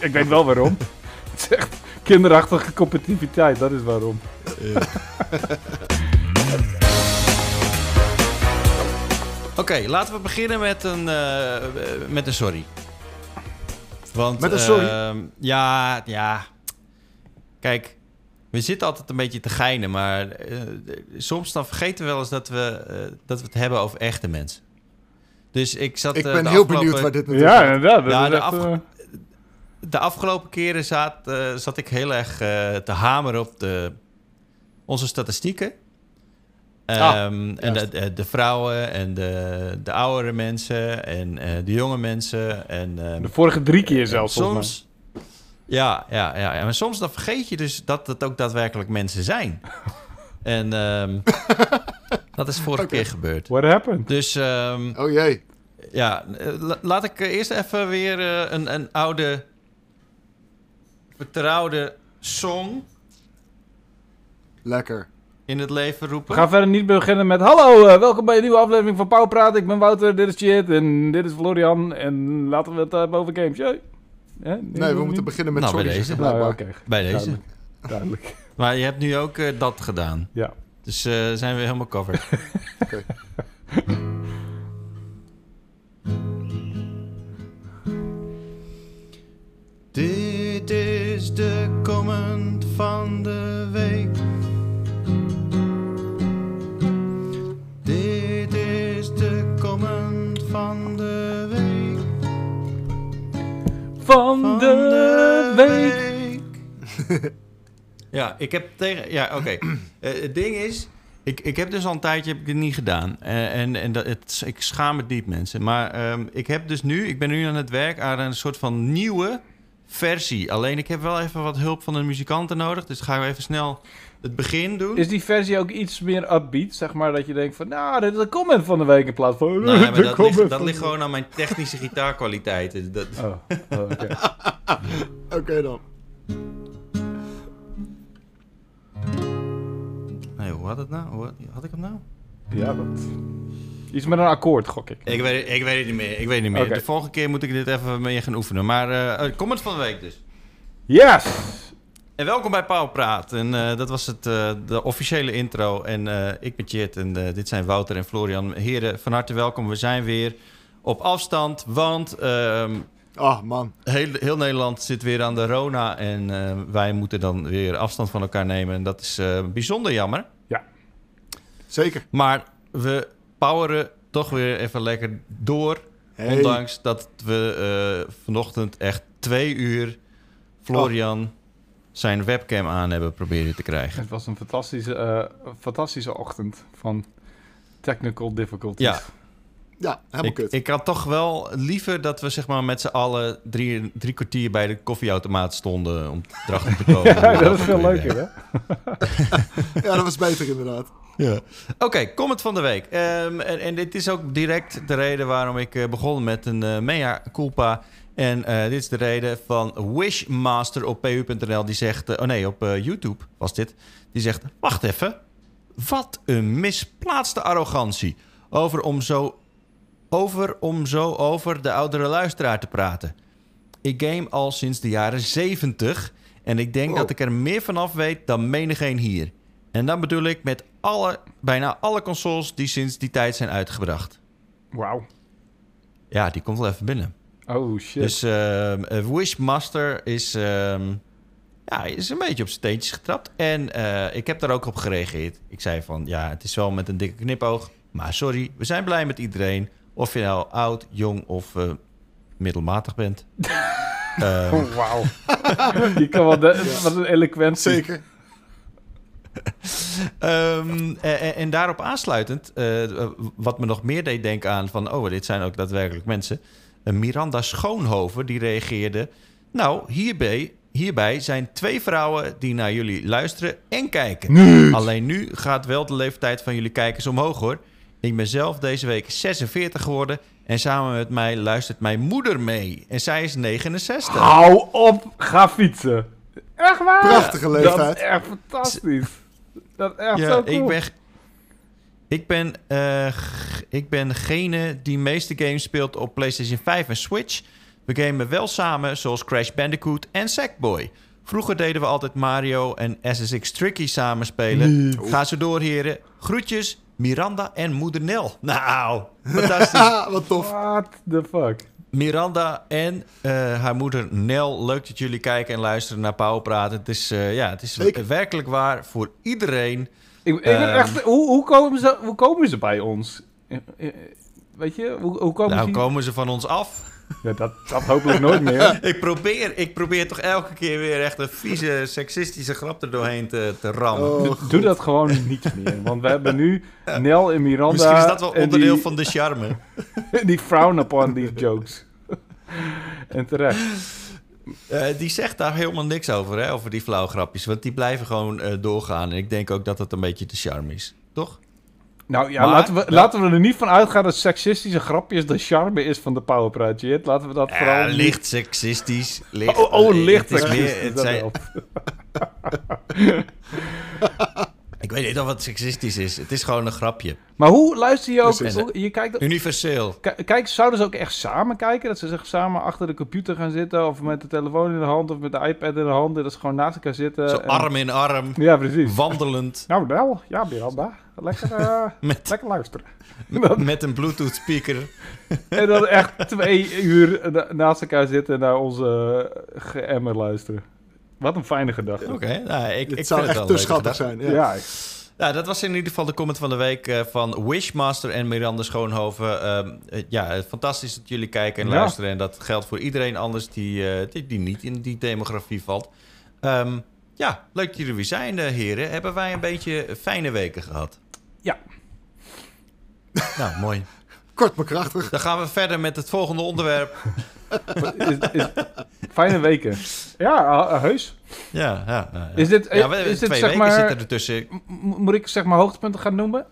Ik weet wel waarom. Het is echt kinderachtige competitiviteit, dat is waarom. Oké, laten we beginnen met een, eh, met een sorry. Want, Met een sorry? ehm, ja, ja. Kijk, we zitten altijd een beetje te geinen, maar eh, soms dan vergeten we wel eens dat we, eh, dat we het hebben over echte mensen. Dus ik zat. Ik ben heel afgelopen- benieuwd waar dit naartoe Ja, gaat. inderdaad. Ja, de De afgelopen keren zat, eh, zat ik heel erg eh, te hameren op de, onze statistieken. Ah, Ehm, en de, de, vrouwen en de, de oudere mensen en eh, de jonge mensen. En, ehm, de vorige drie keer zelfs, volgens mij. soms, ja, ja, ja, ja, maar soms dan vergeet je dus dat het ook daadwerkelijk mensen zijn. en ehm, dat is vorige keer gebeurd. What happened? Dus ehm, Oh jee. ja, la- laat ik eerst even weer een, een oude, vertrouwde song Lekker. in het leven We roepen. gaan verder niet beginnen met... Hallo, eh, welkom bij een nieuwe aflevering van Pauw Praat. Ik ben Wouter, dit is Chit en dit is Florian. En laten we het hebben over games. Jee. Hè? Nee, we moeten beginnen met Nou, bij sorry deze. zeggen, Nou, ja, blijkbaar. oké. Bij deze. Duidelijk. Duidelijk. Maar je hebt nu ook eh, dat gedaan. Ja. Dus eh, zijn we helemaal covered. Oké. Dit is de comment van de week. Dit is de comment van de week. Van de week. ja, ik heb tegen. Ja, oké. Eh, het ding is. Ik, ik heb dus al een tijdje heb ik het niet gedaan. Eh, en en dat, het, ik schaam me diep, mensen. Maar ehm, ik heb dus nu. Ik ben nu aan het werk aan een soort van nieuwe versie. Alleen ik heb wel even wat hulp van de muzikanten nodig. Dus gaan we even snel het begin doen. Is die versie ook iets meer upbeat? Zeg maar dat je denkt van... Nou, dit is een comment van de week in plaats van... Nee, maar dat ligt, dat ligt gewoon aan mijn technische gitaarkwaliteiten. Dat, Oh, oh, oké. Oké dan. nee, hoe had het nou? Hoe had, had ik hem nou? Ja, dat... Iets met een akkoord, gok ik. Ik weet, ik weet het niet meer. Ik weet het niet meer. De volgende keer moet ik dit even mee gaan oefenen. Maar eh eh, comment van de week dus. Yes! En welkom bij Pauw Praat. En eh, dat was het, eh, de officiële intro. En eh, ik ben Chit en eh, dit zijn Wouter en Florian. Heren, van harte welkom. We zijn weer op afstand, want ehm, Oh man. heel, heel Nederland zit weer aan de Rona. En eh, wij moeten dan weer afstand van elkaar nemen. En dat is eh, bijzonder jammer. Zeker. Maar we poweren toch weer even lekker door. Hey. Ondanks dat we eh, vanochtend echt twee uur Florian zijn webcam aan hebben proberen te krijgen. Het was een fantastische, eh, fantastische ochtend van technical difficulties. Ja. Ja, helemaal Ik, kut. ik had toch wel liever dat we zeg maar met z'n allen drie, drie kwartier bij de koffieautomaat stonden om erachter te komen. Ja, dat is veel leuker, hè? Ja, dat was beter inderdaad. Ja. Oké, comment van de week. Ehm, en, en dit is ook direct de reden waarom ik eh, begon met een eh, mea culpa. En eh, dit is de reden van Wishmaster op pu.nl. Die zegt, oh nee, op YouTube was dit. Die zegt, wacht even. Wat een misplaatste arrogantie. Over om zo over, om zo over de oudere luisteraar te praten. Ik game al sinds de jaren 70 en ik denk Wow. dat ik er meer vanaf weet dan menigeen hier. En dan bedoel ik met alle, bijna alle consoles die sinds die tijd zijn uitgebracht. Wauw. Ja, die komt wel even binnen. Oh, shit. Dus ehm, eh, Wishmaster is, ehm, ja, is een beetje op zijn teentjes getrapt. En eh, ik heb daar ook op gereageerd. Ik zei van, ja, het is wel met een dikke knipoog. Maar sorry, we zijn blij met iedereen. Of je nou oud, jong of eh, middelmatig bent. Ehm, Oh, wauw. je kan wel... De, Wat een eloquentie. Zeker. Ehm, en, en- en daarop aansluitend, eh, wat me nog meer deed denken aan van, oh, dit zijn ook daadwerkelijk mensen. Eh, Miranda Schoonhoven, die reageerde, nou, hierbij, hierbij zijn twee vrouwen die naar jullie luisteren en kijken. Alleen nu gaat wel de leeftijd van jullie kijkers omhoog, hoor. Ik ben zelf deze week 46 geworden en samen met mij luistert mijn moeder mee. En zij is 69. Hou op, ga fietsen. Echt waar? Prachtige Dat leeftijd. is echt fantastisch. Dat is echt Ja, zo cool. ik ben, ik ben, eh, g- ik ben degene die meeste games speelt op PlayStation 5 en Switch. We gamen wel samen, zoals Crash Bandicoot en Sackboy. Vroeger deden we altijd Mario en SSX Tricky samen spelen. Ga zo door, heren. Groetjes, Miranda en moeder Nel. Nou, fantastisch. Wat tof. What the fuck? Miranda en eh, haar moeder Nel. Leuk dat jullie kijken en luisteren naar Pauw praten. Het is, eh, ja, het is werkelijk waar voor iedereen. Ik, ik ben Ehm. echt, hoe, hoe, komen ze, hoe komen ze bij ons? Eh, Weet je, hoe, hoe komen Nou, ze... komen ze van ons af? Ja, dat, dat hopelijk nooit meer. Ik probeer, ik probeer toch elke keer weer echt een vieze, seksistische grap er doorheen te, te rammen. Oh, Doe- dat gewoon niet meer. Want we hebben nu Nel en Miranda... Misschien is dat wel onderdeel die, van de charme. Die frown upon these jokes. en terecht. Eh, die zegt daar helemaal niks over, hè, over die flauwe grapjes. Want die blijven gewoon eh, doorgaan. En ik denk ook dat het een beetje de charme is. Toch? Nou ja, Maar- laten, we, laten we er niet van uitgaan dat seksistische grapjes de charme is van de powerpraatje. Hit. Laten we dat vooral Ja, niet- licht seksistisch. Licht, Oh, oh licht het seksistisch, het zijn-. Ik weet niet of het seksistisch is. Het is gewoon een grapje. Maar hoe luister je ook... Hoe- je kijkt, Universeel. Kijk, zouden ze ook echt samen kijken? Dat ze zich samen achter de computer gaan zitten... of met de telefoon in de hand of met de iPad in de hand... dat ze gewoon naast elkaar zitten. Zo en- arm in arm. Ja, precies. Wandelend. Nou, wel. Ja, Miranda. Lekker, eh, Met, lekker luisteren. met een Bluetooth speaker. En dan echt twee uur na- naast elkaar zitten... naar onze uh, geëmmer luisteren. Wat een fijne gedachte. Oké, nou, ik, Het ik zou echt te schattig zijn. Ja. Ja, Nou, dat was in ieder geval de comment van de week eh, van Wishmaster en Miranda Schoonhoven. Ehm, eh, ja, fantastisch dat jullie kijken en Ja. luisteren. En dat geldt voor iedereen anders die, eh, die, die niet in die demografie valt. Ehm, ja, leuk dat jullie er weer zijn, heren. Hebben wij een beetje fijne weken gehad? Ja. Nou, mooi. Kort maar krachtig. Dan gaan we verder met het volgende onderwerp. is, is, fijne weken. Ja, uh, heus. Ja, ja. ja, ja. Is dit, ja, we, is dit twee zeg weken maar... zitten ertussen. Moet ik zeg maar hoogtepunten gaan noemen?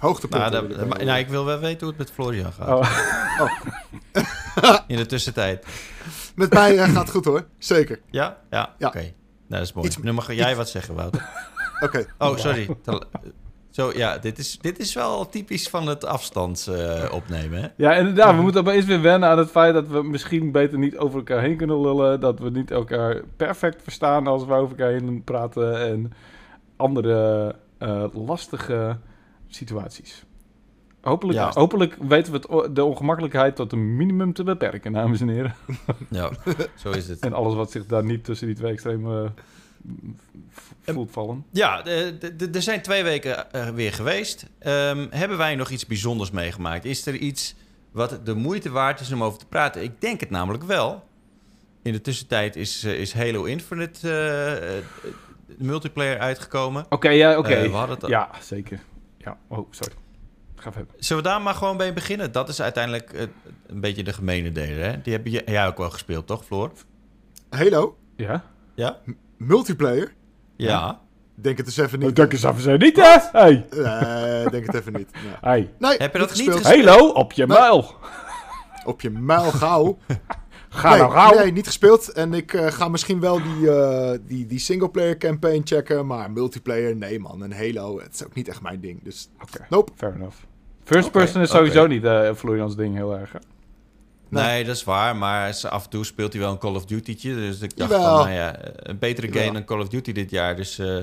Hoogtepunt. Nou, dat- maar- nou, ik wil wel weten hoe het met Florian gaat. Oh. In de tussentijd. Met mij eh, gaat het goed hoor. Zeker. Ja? Ja, Ja. oké. Nou, dat is mooi. Iets- nu mag jij wat zeggen, Wouter. Oké. Oh, sorry. Zo, ja, dit is, dit is wel typisch van het afstands eh, opnemen, hè? Ja, inderdaad. We moeten opeens weer wennen aan het feit dat we misschien beter niet over elkaar heen kunnen lullen. Dat we niet elkaar perfect verstaan als we over elkaar heen praten. En andere eh, lastige situaties. Hopelijk, Ja. hopelijk weten we het, de ongemakkelijkheid tot een minimum te beperken, dames en heren. Ja, zo is het. En alles wat zich daar niet tussen die twee extremen v- voelt vallen. Ja, er zijn twee weken eh, weer geweest. Ehm, hebben wij nog iets bijzonders meegemaakt? Is er iets wat de moeite waard is om over te praten? Ik denk het namelijk wel. In de tussentijd is, eh, is Halo Infinite eh, multiplayer uitgekomen. Oké, ja, oké. We hadden het- Ja, zeker. Ja, oh, sorry. Ga verder. Zullen we daar maar gewoon bij beginnen? Dat is uiteindelijk een beetje de gemene delen, hè? Die heb je, jij ook wel gespeeld, toch, Floor? Halo. Ja? Ja? Multiplayer. Ja. Denk het eens even niet. dank eens even zijn niet, hè? Hey. Eh, denk het even niet. Hey. Nee, Heb je dat niet gespeeld. Halo, op je Nee. muil. Op je muil gauw. Ga nee, nou gauw. nee, niet gespeeld. En ik eh, ga misschien wel die, eh die, die singleplayer campaign checken. Maar multiplayer, nee man. En Halo, het is ook niet echt mijn ding. Dus Oké, nope. fair enough. First person is sowieso niet eh Florians ding heel erg. Nee. Nee, dat is waar. Maar af en toe speelt hij wel een Call of Duty'tje. Dus ik dacht Jawel. van, nou ja, een betere game Jawel. dan Call of Duty dit jaar. Dus eh,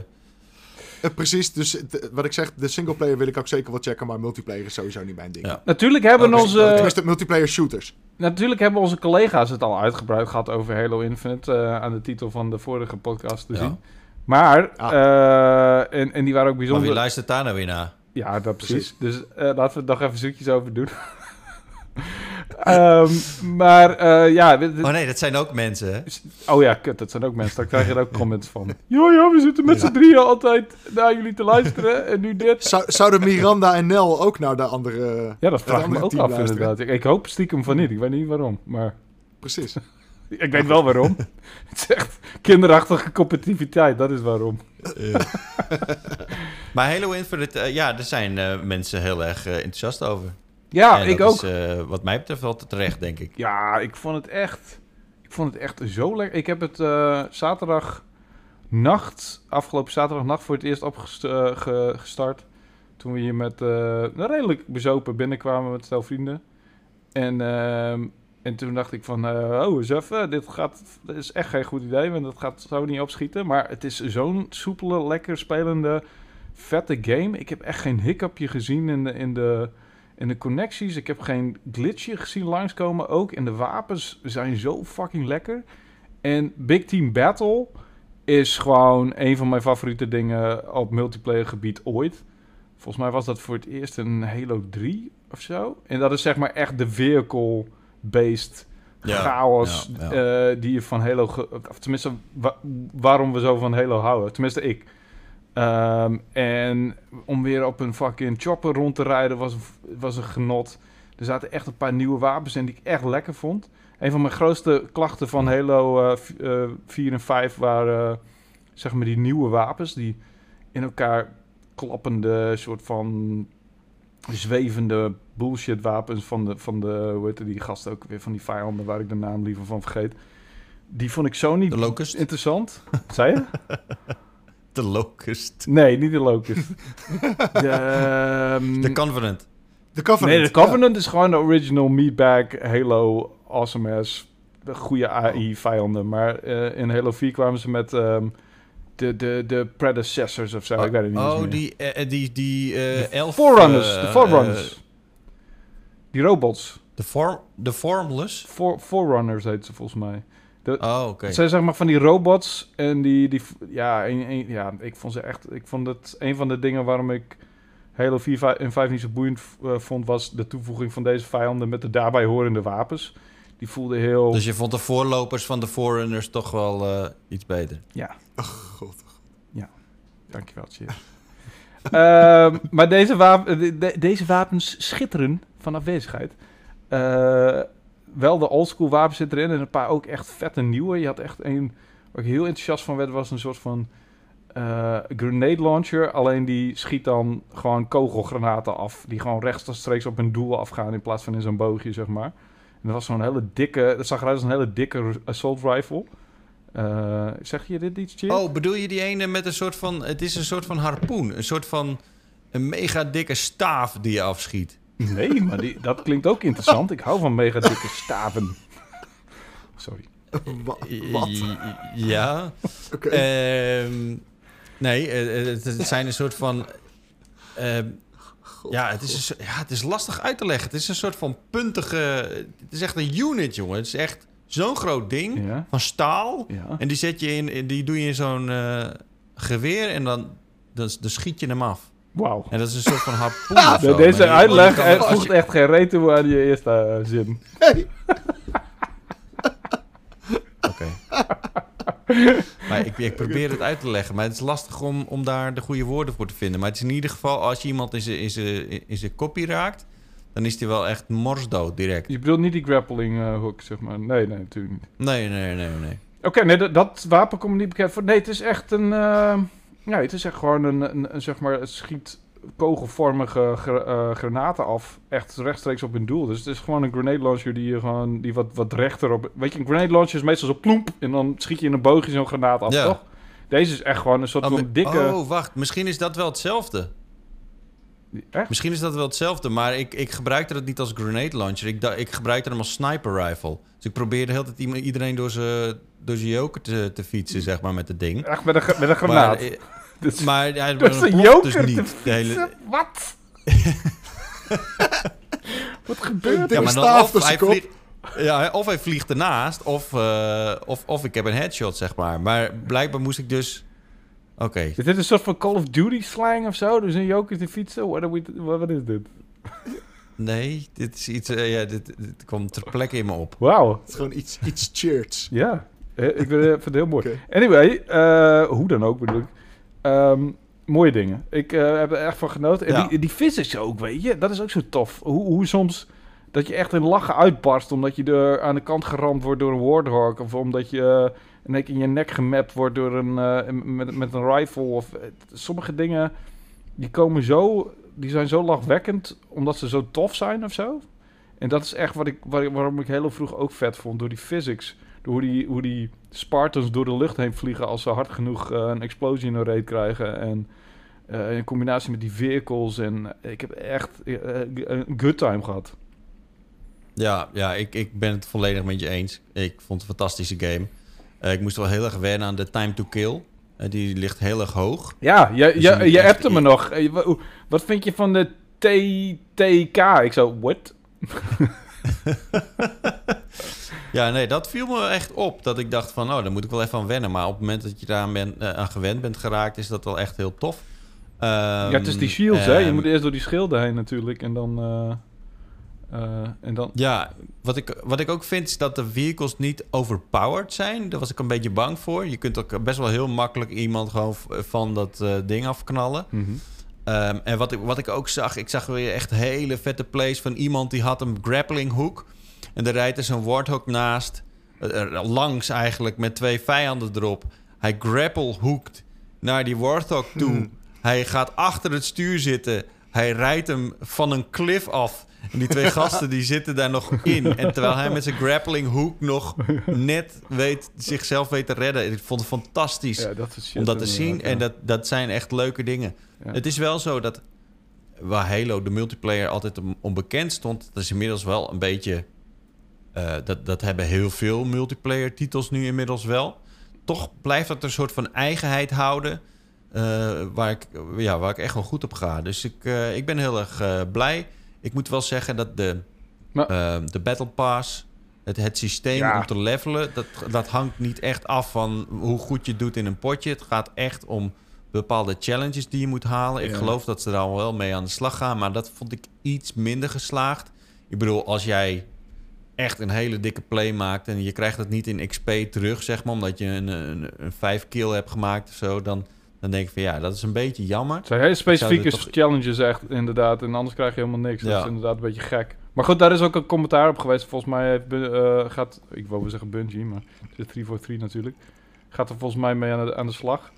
Eh, precies, dus wat ik zeg, de singleplayer wil ik ook zeker wel checken. Maar multiplayer is sowieso niet mijn ding. Ja. Natuurlijk hebben, Oké, onze, Tenminste, multiplayer shooters. natuurlijk hebben onze collega's het al uitgebreid gehad over Halo Infinite. eh, aan de titel van de vorige podcast te Ja. zien. Maar, Ah. eh, en, en die waren ook maar bijzonder... wie luistert daar nou weer naar? Ja, dat precies. Precies. Dus eh, laten we het nog even zoetjes over doen. Ehm, maar eh, ja, Oh nee, dat zijn ook mensen, hè? oh ja, kut, dat zijn ook mensen. Daar krijg je er ook comments van. Ja, ja, we zitten met z'n drieën altijd naar jullie te luisteren en nu dit. Zou, zouden Miranda en Nel ook naar de andere... Ja, dat vraag ik me ook af luisteren? inderdaad. Ik, ik hoop stiekem van niet. Ik weet niet waarom, maar Precies. ik weet wel waarom. Het is echt kinderachtige competitiviteit, dat is waarom. Maar Halo Infinite, eh, ja, daar zijn eh, mensen heel erg eh, enthousiast over. Ja, En ik dat ook. Is, eh, wat mij betreft wel terecht, denk ik. Ja, ik vond het echt. Ik vond het echt zo lekker. Ik heb het eh zaterdag nacht, afgelopen zaterdagnacht voor het eerst opgestart. Toen we hier met eh, redelijk bezopen binnenkwamen met stel vrienden. En ehm, En toen dacht ik van, eh, oh, eens even, dit, gaat, dit is echt geen goed idee, want dat gaat zo niet opschieten. Maar het is zo'n soepele, lekker spelende, vette game. Ik heb echt geen hiccupje gezien in de, in de, in de connecties. Ik heb geen glitchje gezien langskomen ook. En de wapens zijn zo fucking lekker. En Big Team Battle is gewoon een van mijn favoriete dingen op multiplayer gebied ooit. Volgens mij was dat voor het eerst een Halo 3 of zo. En dat is zeg maar echt de vehicle-based Ja, chaos ja, ja. eh, die je van Halo... Of tenminste, wa- waarom we zo van Halo houden. Tenminste, ik. Ehm, en om weer op een fucking chopper rond te rijden was, was een genot. Er zaten echt een paar nieuwe wapens in die ik echt lekker vond. Een van mijn grootste klachten van Halo eh, v- eh, 4 en 5 waren eh, zeg maar die nieuwe wapens. Die in elkaar klappende soort van zwevende bullshit wapens van de, van de hoe heet het, die gasten ook weer van die vijanden waar ik de naam liever van vergeet. Die vond ik zo niet De Locust? interessant. Zei je? De Locust. Nee, niet de Locust. de, ehm, De Covenant. De Covenant. Nee, de Covenant is gewoon de original meatbag Halo awesome ass goede AI vijanden. Maar eh, in Halo 4 kwamen ze met ehm, de, de, de predecessors of zo. ik weet het niet oh, meer. die, eh, die, die eh elf... Forerunners, eh, de Forerunners. eh, die robots. de, form, de Formless? For, Forerunners heet ze volgens mij. Oh, oké. Het zijn zeg maar van die robots en die, die ja, een, een- ja, ik vond ze echt, ik vond het een van de dingen waarom ik Halo 4 vij- en 5 niet zo boeiend eh, vond, was de toevoeging van deze vijanden met de daarbij horende wapens. Die voelde heel, Dus je vond de voorlopers van de Forerunners toch wel eh, iets beter? ja, God. dankjewel, cheers. Ehm, maar deze, wap- de- de- deze wapens schitteren van afwezigheid. Eh, wel de oldschool wapens zitten erin en een paar ook echt vette nieuwe. Je had echt een, waar ik heel enthousiast van werd, was een soort van eh, grenade launcher. Alleen die schiet dan gewoon kogelgranaten af. Die gewoon rechtstreeks op een doel afgaan in plaats van in zo'n boogje, zeg maar. En dat was zo'n hele dikke, dat zag eruit als een hele dikke assault rifle. Eh, zeg je dit iets? Oh, bedoel je die ene met een soort van... Het is een soort van harpoen. Een soort van... Een mega dikke staaf die je afschiet. Nee, maar die, dat klinkt ook interessant. Ik hou van mega dikke staven. Sorry. Wa- Wat? Ja. Ehm, nee, eh, eh, het, het zijn een soort van... ehm, ja, het is, een ja, het is lastig uit te leggen. Het is een soort van puntige... Het is echt een unit, jongen. Het is echt zo'n groot ding Ja. van staal. Ja. En die, zet je in, die doe je in zo'n eh, geweer en dan, dan, dan schiet je hem af. Wauw. En dat is een soort van harpoen zo. De- Deze Maar die- uitleg die eh, voegt je- echt geen reet toe aan je eerste eh, zin. Hey. Oké. maar ik, ik probeer het uit te leggen. Maar het is lastig om, om daar de goede woorden voor te vinden. Maar het is in ieder geval, als je iemand in zijn, in zijn, in zijn kopie raakt... dan is hij wel echt morsdood direct. Je bedoelt niet die grappling eh, hook, zeg maar. Nee, nee, natuurlijk niet. Nee, nee, nee, nee. Oké, nee, dat, dat wapen komt niet bekend voor. Nee, het is echt een... eh, ja, het is echt gewoon een, een, een, zeg maar, het schiet kogelvormige eh, granaten af. Echt rechtstreeks op een doel. Dus het is gewoon een grenade launcher die je gewoon, die wat, wat rechter op... Weet je, een grenade launcher is meestal zo plomp en dan schiet je in een boogje zo'n granaat af, Ja. toch? Deze is echt gewoon een soort Oh, van dikke... oh, wacht. Misschien is dat wel hetzelfde. Echt? Misschien is dat wel hetzelfde, maar ik, ik gebruikte het niet als grenade launcher. Ik, da- ik gebruikte hem als sniper rifle. Dus ik probeerde de hele tijd iemand- iedereen door zijn door joker te, te fietsen, zeg maar, met het ding. Echt met een, met een granaat. Maar, eh, Dus- maar hij Dat is hij een ploft joker dus te niet. De hele, Wat? Wat gebeurt er? ja, maar dan of hij, vliegt, ja, of hij vliegt ernaast, of, eh, of, of ik heb een headshot, zeg maar. Maar blijkbaar moest ik dus... Oké, Is dit een soort van Call of Duty slang of zo? Dus een joker te fietsen? What, are we, wat, wat is dit? nee, dit is iets... eh, ja, dit, dit komt ter plekke in me op. Wauw. Het is gewoon iets, iets cheers. Ja. Eh, Ik vind vind het heel mooi. Anyway, eh, hoe dan ook bedoel ik. Ehm, mooie dingen. Ik eh, heb er echt van genoten. En Ja. die, die physics ook, weet je. Dat is ook zo tof. Hoe, hoe soms... Dat je echt in lachen uitbarst omdat je er aan de kant geramd wordt door een Warthog. Of omdat je één keer in je nek gemapt wordt door een, eh, met, met een rifle. Of, eh, sommige dingen, die komen zo... Die zijn zo lachwekkend omdat ze zo tof zijn of zo. En dat is echt wat ik, waar, waarom ik heel vroeg ook vet vond. Door die physics. Door hoe die, hoe die Spartans door de lucht heen vliegen als ze hard genoeg eh, een explosie in hun reet krijgen. En in combinatie met die vehicles. En ik heb echt een good time gehad. Ja, ja ik, ik ben het volledig met je eens. Ik vond het een fantastische game. Eh, ik moest wel heel erg wennen aan de time to kill. Eh, die ligt heel erg hoog. Ja, je, Dus je je, appte me nog. Eh, Wat vind je van de TTK? Ik zo, what? Ja, nee, dat viel me echt op. Dat ik dacht van, oh, daar moet ik wel even aan wennen. Maar op het moment dat je daaraan bent, eh, aan gewend bent geraakt, is dat wel echt heel tof. ja, het is die shields, hè? Je Ehm, moet eerst door die schilden heen natuurlijk. En dan... eh, eh, en dan... Ja, wat ik, wat ik ook vind is dat de vehicles niet overpowered zijn. Daar was ik een beetje bang voor. Je kunt ook best wel heel makkelijk iemand gewoon v- van dat eh, ding afknallen. Mhm. Ehm, en wat ik, wat ik ook zag, ik zag weer echt hele vette plays van iemand die had een grappling hook. En er rijdt er zo'n warthog naast, eh, eh, langs eigenlijk, met twee vijanden erop. Hij grapple hoekt naar die warthog toe. Hmm. Hij gaat achter het stuur zitten. Hij rijdt hem van een cliff af. En die twee gasten die zitten daar nog in. En terwijl hij met zijn grappling hook nog net weet, zichzelf weet te redden. Ik vond het fantastisch Ja, dat om dat te zien. En dat, dat zijn echt leuke dingen. Ja. Het is wel zo dat waar Halo de multiplayer altijd onbekend stond, dat is inmiddels wel een beetje. eh, dat, dat hebben heel veel multiplayer titels nu inmiddels wel. Toch blijft dat een soort van eigenheid houden. eh, waar, ik, ja, waar ik echt wel goed op ga. Dus ik, eh, ik ben heel erg blij. Ik moet wel zeggen dat de, Maar- eh, de Battle Pass, het, het systeem Ja. om te levelen, dat, dat hangt niet echt af van hoe goed je doet in een potje. Het gaat echt om bepaalde challenges die je moet halen. Ik geloof dat ze daar al wel mee aan de slag gaan, maar dat vond ik iets minder geslaagd. Ik bedoel, als jij echt een hele dikke play maakt en je krijgt het niet in XP terug, zeg maar, omdat je een, een, een 5 kill hebt gemaakt of zo, dan, dan denk ik van ja, dat is een beetje jammer. Het zijn hele specifieke toch- challenges echt, inderdaad. En anders krijg je helemaal niks. Dat Ja. is inderdaad een beetje gek. Maar goed, daar is ook een commentaar op geweest. Volgens mij heeft, eh, gaat, ik wou wel zeggen Bungie, maar het is 343 natuurlijk. Gaat er volgens mij mee aan de, aan de slag.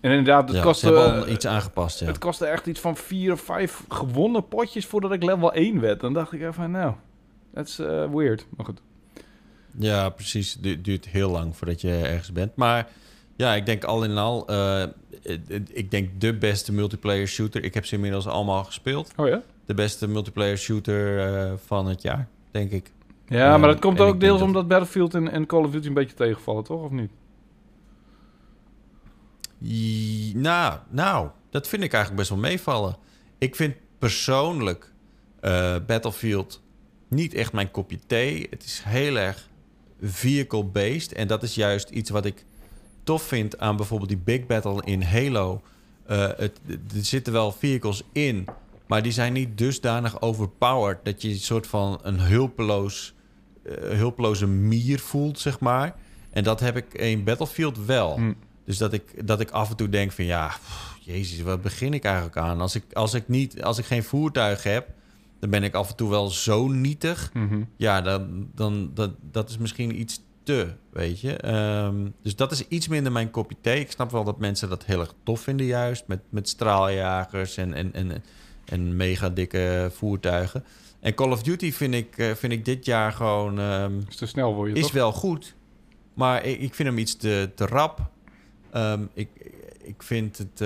En inderdaad, het Ja, kostte, iets aangepast, ja. het kostte echt iets van vier of vijf gewonnen potjes voordat ik level 1 werd. Dan dacht ik even van, nou, dat is eh, weird. Maar goed. Ja, precies. Het du- duurt heel lang voordat je ergens bent. Maar ja, ik denk al in al... eh, ik denk de beste multiplayer shooter. Ik heb ze inmiddels allemaal gespeeld. Oh ja? De beste multiplayer shooter eh, van het jaar, denk ik. Ja, maar dat komt ook deels dat- omdat Battlefield en, en Call of Duty een beetje tegenvallen, toch? Of niet? Nou, nou, dat vind ik eigenlijk best wel meevallen. Ik vind persoonlijk eh, Battlefield niet echt mijn kopje thee. Het is heel erg vehicle-based. En dat is juist iets wat ik tof vind aan bijvoorbeeld die Big Battle in Halo. Eh, het, er zitten wel vehicles in, maar die zijn niet dusdanig overpowered... dat je een soort van een hulpeloos, eh, hulpeloze mier voelt, zeg maar. En dat heb ik in Battlefield wel. Hm. Dus dat ik, dat ik af en toe denk van ja, pff, jezus, wat begin ik eigenlijk aan? Als ik, als ik, niet, als ik geen voertuig heb, dan ben ik af en toe wel zo nietig. Mhm. Ja, dan, dan, dat, dat is misschien iets te, weet je. Ehm, dus dat is iets minder mijn kopje thee. Ik snap wel dat mensen dat heel erg tof vinden juist. Met, met straaljagers en, en, en, en mega dikke voertuigen. En Call of Duty vind ik, eh, vind ik dit jaar gewoon... ehm, Is te snel voor je, is toch? wel goed, maar ik, ik vind hem iets te, te rap. Ehm, ik, ik vind het...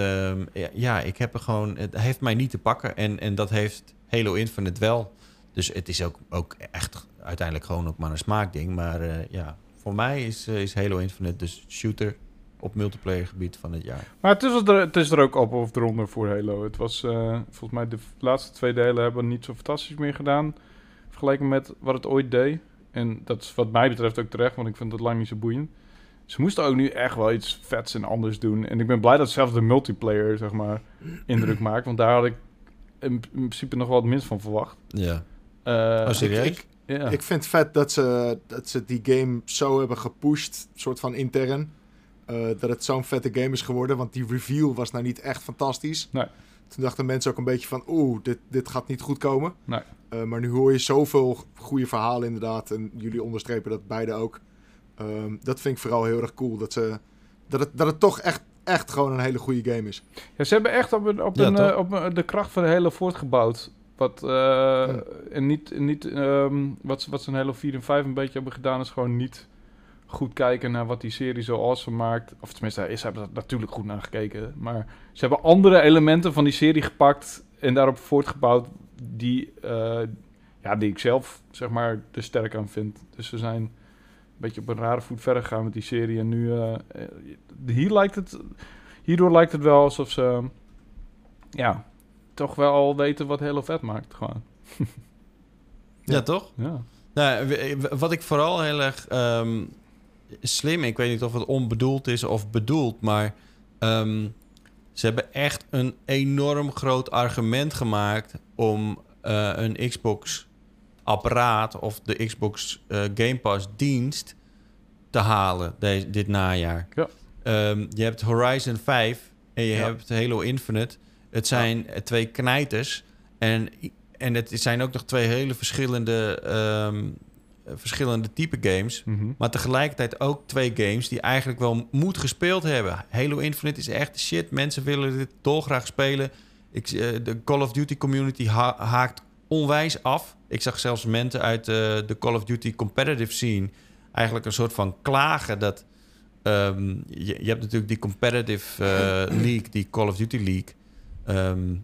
ja, ja, ik heb er gewoon... Het heeft mij niet te pakken. En, en dat heeft Halo Infinite wel. Dus het is ook, ook echt uiteindelijk gewoon ook maar een smaakding. Maar eh, ja, voor mij is, eh, is Halo Infinite dus shooter op multiplayer gebied van het jaar. Maar het is, er, het is er ook op of eronder voor Halo. Het was, eh, volgens mij, de laatste twee delen hebben niet zo fantastisch meer gedaan. Vergeleken met wat het ooit deed. En dat is wat mij betreft ook terecht, want ik vind het lang niet zo boeiend. Ze moesten ook nu echt wel iets vets en anders doen. En ik ben blij dat zelfs de multiplayer, zeg maar, indruk maakt. Want daar had ik in, in principe nog wel het minst van verwacht. Ja. Eh, Oh, serieus? ik- ja. Ik vind het vet dat ze, dat ze die game zo hebben gepusht, soort van intern. eh, dat het zo'n vette game is geworden. Want die reveal was nou niet echt fantastisch. Nee. Toen dachten mensen ook een beetje van, oeh, dit, dit gaat niet goed komen. Nee. Eh, maar nu hoor je zoveel goede verhalen inderdaad. En jullie onderstrepen dat beide ook. Ehm, dat vind ik vooral heel erg cool. Dat, ze, dat, het, dat het toch echt, echt gewoon een hele goede game is. Ja, ze hebben echt op, een, op, Ja, een, eh, op een- de kracht van de hele voortgebouwd. Wat, eh, En niet, niet ehm, wat, ze- wat ze in Halo 4 en 5 een beetje hebben gedaan, is gewoon niet goed kijken naar wat die serie zo awesome maakt. Of tenminste, ze hebben er natuurlijk goed naar gekeken. Maar ze hebben andere elementen van die serie gepakt en daarop voortgebouwd die, eh, ja, die ik zelf zeg maar er sterk aan vind. Dus ze zijn een beetje op een rare voet verder gegaan met die serie. En nu, eh, hier lijkt het, hierdoor lijkt het wel alsof ze, ja, toch wel al weten wat Halo vet maakt. Gewoon. Ja, toch? Ja. Nou, wat ik vooral heel erg ehm, slim, ik weet niet of het onbedoeld is of bedoeld, maar ehm, ze hebben echt een enorm groot argument gemaakt om eh, een Xbox apparaat of de Xbox eh, Game Pass dienst te halen deze, dit najaar. Ja. Ehm, je hebt Horizon 5 en je Ja. hebt Halo Infinite. Het zijn eh, twee knijters en en het zijn ook nog twee hele verschillende, eh, verschillende type games. Mhm. Maar tegelijkertijd ook twee games die eigenlijk wel moet gespeeld hebben. Halo Infinite is echt shit. Mensen willen dit dolgraag spelen. Ik, eh, de Call of Duty community ha- haakt onwijs af. Ik zag zelfs mensen uit eh, de Call of Duty competitive scene... eigenlijk een soort van klagen dat... ehm, je, je hebt natuurlijk die competitive eh, league, die Call of Duty League... Ehm,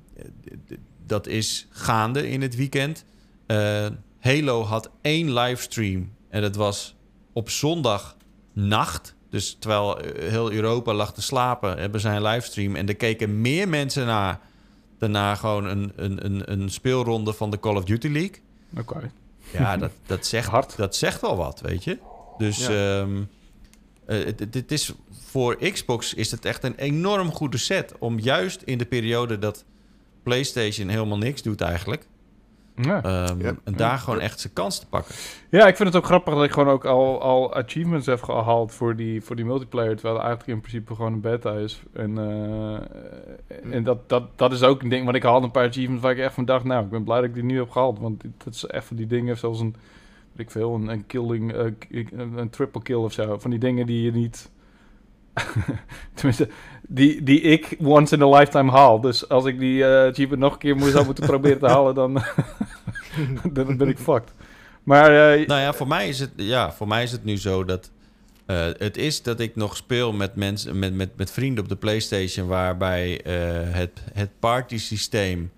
dat is gaande in het weekend. Eh, Halo had één livestream. En dat was op zondagnacht. Dus terwijl eh, heel Europa lag te slapen, hebben zij een livestream. En er keken meer mensen naar daarna gewoon een, een, een, een speelronde van de Call of Duty League. Oké. Ja, dat, dat, zegt, Hard. dat zegt wel wat, weet je. Dus Ja. ehm, eh, het- dit is voor Xbox is het echt een enorm goede set. Om juist in de periode dat PlayStation helemaal niks doet eigenlijk. Ja. ehm, Ja. En daar gewoon echt zijn kans te pakken. ja, ik vind het ook grappig dat ik gewoon ook al, al achievements heb gehaald voor die, voor die multiplayer. Terwijl het eigenlijk in principe gewoon een beta is. En, eh, en dat, dat, dat is ook een ding. Want ik haalde een paar achievements waar ik echt van dacht... Nou, ik ben blij dat ik die nu heb gehaald. Want dat is echt van die dingen zoals een... Weet ik veel, een, een killing... eh, een triple kill of zo. Van die dingen die je niet... Tenminste, die, die ik once in a lifetime haal. Dus als ik die eh, achievement nog een keer zou moeten proberen te halen... Dan, dan ben ik fucked. Maar eh, Nou ja, voor mij is het, ja, voor mij is het nu zo dat eh, het is dat ik nog speel met mensen, met, met, met vrienden op de PlayStation, waarbij het, het party systeem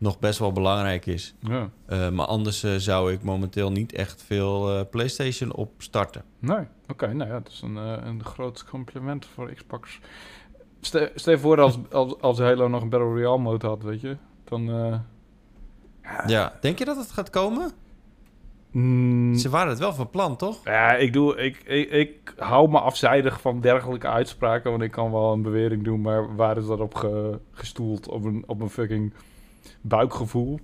nog best wel belangrijk is. ja. Eh, maar anders eh, zou ik momenteel niet echt veel eh, PlayStation opstarten. Nee, oké. nou ja, dat is een, een groot compliment voor Xbox. Stel, stel voor als, als, als Halo nog een Battle Royale mode had, weet je. Dan... Ja, denk je dat het gaat komen? mm, Ze waren het wel van plan, toch? ja, ik, doe, ik, ik, ik hou me afzijdig van dergelijke uitspraken, want ik kan wel een bewering doen, maar waar is dat op ge- gestoeld? Op een, op een fucking buikgevoel.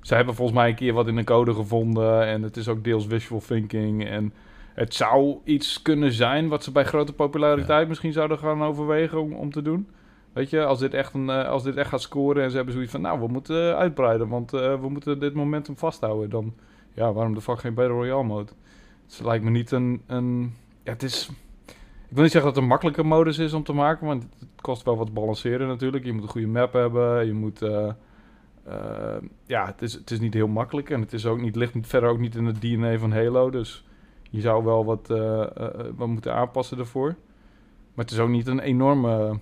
Ze hebben volgens mij een keer wat in een code gevonden en het is ook deels visual thinking en het zou iets kunnen zijn wat ze bij grote populariteit misschien zouden gaan overwegen om, om te doen. Weet je, als dit, echt een, eh, als dit echt gaat scoren en ze hebben zoiets van, nou, we moeten uitbreiden, want eh, we moeten dit momentum vasthouden, dan, ja, waarom de fuck geen Battle Royale mode? Het lijkt me niet een, een ja, het is, ik wil niet zeggen dat het een makkelijke modus is om te maken, want het kost wel wat balanceren natuurlijk. Je moet een goede map hebben, je moet, eh, eh, ja, het is, het is niet heel makkelijk en het is ook niet, ligt verder ook niet in het DNA van Halo, dus je zou wel wat, eh, wat moeten aanpassen daarvoor. Maar het is ook niet een enorme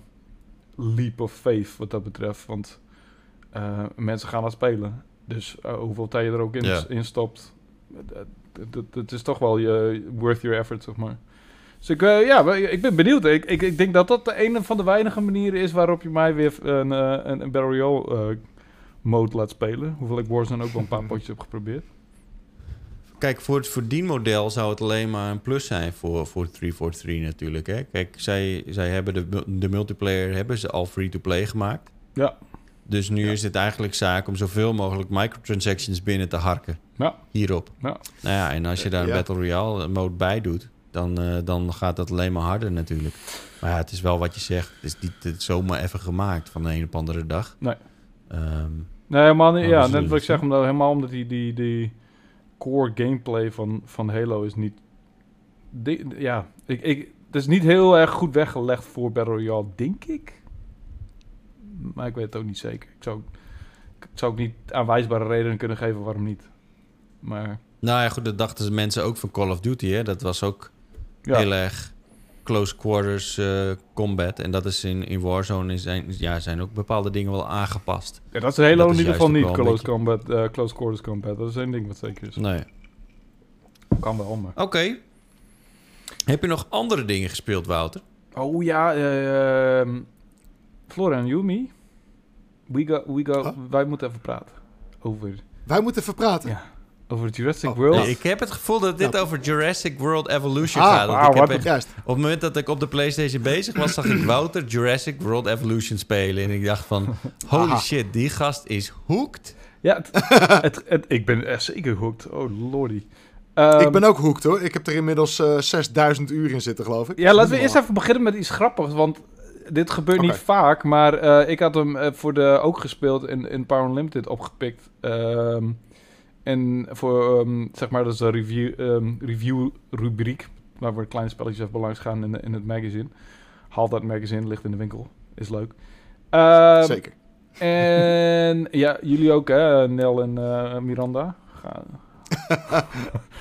leap of faith wat dat betreft, want mensen gaan dat spelen. Dus hoeveel tijd je er ook in, stopt, dat, is toch wel je worth your effort, zeg maar. Dus ik, ja, ik ben benieuwd. Ik, ik, ik denk dat dat de een van de weinige manieren is waarop je mij weer een, een, een Battle Royale mode laat spelen. Hoewel ik Warzone ook wel een paar potjes heb geprobeerd. Kijk, voor het verdienmodel zou het alleen maar een plus zijn voor, voor 343 natuurlijk. Hè? Kijk, zij, zij hebben de, de multiplayer hebben ze al free-to-play gemaakt. Ja. Dus nu Ja. is het eigenlijk zaak om zoveel mogelijk microtransactions binnen te harken. Ja. Hierop. Ja. Nou ja, en als je daar een Ja. Battle Royale mode bij doet, dan, eh, dan gaat dat alleen maar harder natuurlijk. Maar ja, het is wel wat je zegt. Het is niet het is zomaar even gemaakt van de een op andere dag. Nee. Ehm, Nee, helemaal niet. Ja, net wat ik het, zeg, hè? omdat, helemaal omdat die, die, die core gameplay van, van Halo is niet... ja, ik, ik, het is niet heel erg goed weggelegd voor Battle Royale, denk ik. Maar ik weet het ook niet zeker. Ik zou, ik zou ook niet aanwijsbare redenen kunnen geven waarom niet. Maar nou ja, goed, dat dachten ze mensen ook van Call of Duty. Hè? Dat was ook ja, heel erg close quarters eh, combat. En dat is in, in Warzone is, zijn, ja, zijn ook bepaalde dingen wel aangepast. Ja, dat is Dat in ieder geval niet close, combat, eh, close quarters combat. Dat is één ding wat zeker is. Nee. Kan wel, maar... Oké. Heb je nog andere dingen gespeeld, Wouter? Oh ja, eh, ehm, Flora en Yumi. We go, we go, Huh? Wij moeten even praten over, Wij moeten even praten. Ja. Over Jurassic Oh, World. Nee, ik heb het gevoel dat dit Ja. over Jurassic World Evolution Ah, gaat. Wauw, ik heb wat echt- Juist. op het moment dat ik op de PlayStation bezig was, zag ik Wouter Jurassic World Evolution spelen. En ik dacht van, holy Aha. shit, die gast is hooked. Ja, het, het, het- ik ben echt zeker hooked. Oh lordy. Ehm, ik ben ook hooked hoor. Ik heb er inmiddels eh 6000 uur in zitten, geloof ik. Ja, laten we eerst even beginnen met iets grappigs, want dit gebeurt niet vaak, maar eh, ik had hem eh, voor de ook gespeeld in, in Power Unlimited opgepikt. Ehm, en voor, ehm, zeg maar, dat is een review, ehm, review rubriek, waar we kleine spelletjes even langs gaan in, in het magazine. Haal dat magazine, ligt in de winkel, is leuk. Ehm, Zeker. En ja, jullie ook hè, Nel en eh, Miranda. Ga.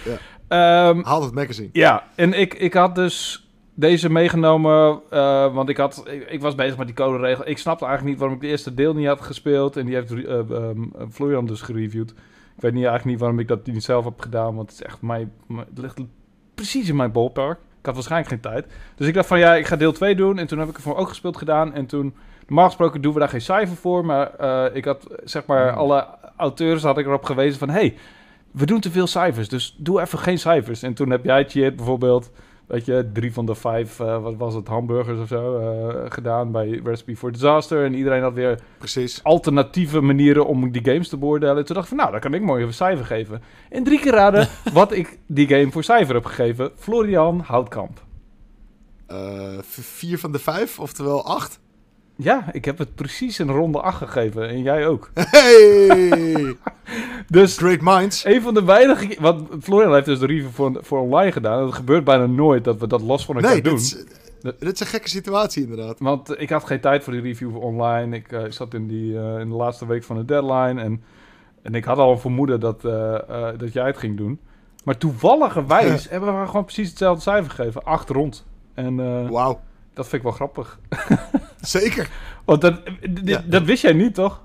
Ja. Haal het magazine. ja, en ik, ik had dus deze meegenomen, eh, want ik, had, ik, ik was bezig met die code regel. Ik snapte eigenlijk niet waarom ik de eerste deel niet had gespeeld. En die heeft eh, Florian dus gereviewd. Ik weet niet, eigenlijk niet waarom ik dat niet zelf heb gedaan, want het is echt mijn, mijn- het ligt precies in mijn ballpark. Ik had waarschijnlijk geen tijd. Dus ik dacht van ja, ik ga deel 2 doen. En toen heb ik er voor ook gespeeld gedaan. En toen, normaal gesproken doen we daar geen cijfer voor. Maar eh, ik had, zeg maar, alle auteurs had ik erop gewezen van... Hey, we doen te veel cijfers, dus doe even geen cijfers. En toen heb jij, Cheat, bijvoorbeeld, weet je, drie van de vijf, eh, wat was het, hamburgers of zo, eh, gedaan bij Recipe for Disaster. En iedereen had weer Precies. alternatieve manieren om die games te beoordelen. Toen dacht ik van, nou, dan kan ik mooi even cijfer geven. En drie keer raden wat ik die game voor cijfer heb gegeven. Florian Houtkamp. Eh, vier van de vijf, oftewel acht. Ja, ik heb het precies een ronde 8 gegeven. En jij ook. Hey! Dus Great minds. een van de weinige... Want Florian heeft dus de review voor, voor online gedaan. Dat gebeurt bijna nooit dat we dat los van elkaar Nee, doen. dit is, dit is een gekke situatie inderdaad. Want eh, ik had geen tijd voor die review voor online. Ik eh, zat in, die, eh, in de laatste week van de deadline. En, en ik had al een vermoeden dat, eh, eh, dat jij het ging doen. Maar toevalligerwijs hebben we gewoon precies hetzelfde cijfer gegeven. Acht rond. En eh, Wauw. Dat vind ik wel grappig. Zeker. Want dat, Ja. dat wist jij niet, toch?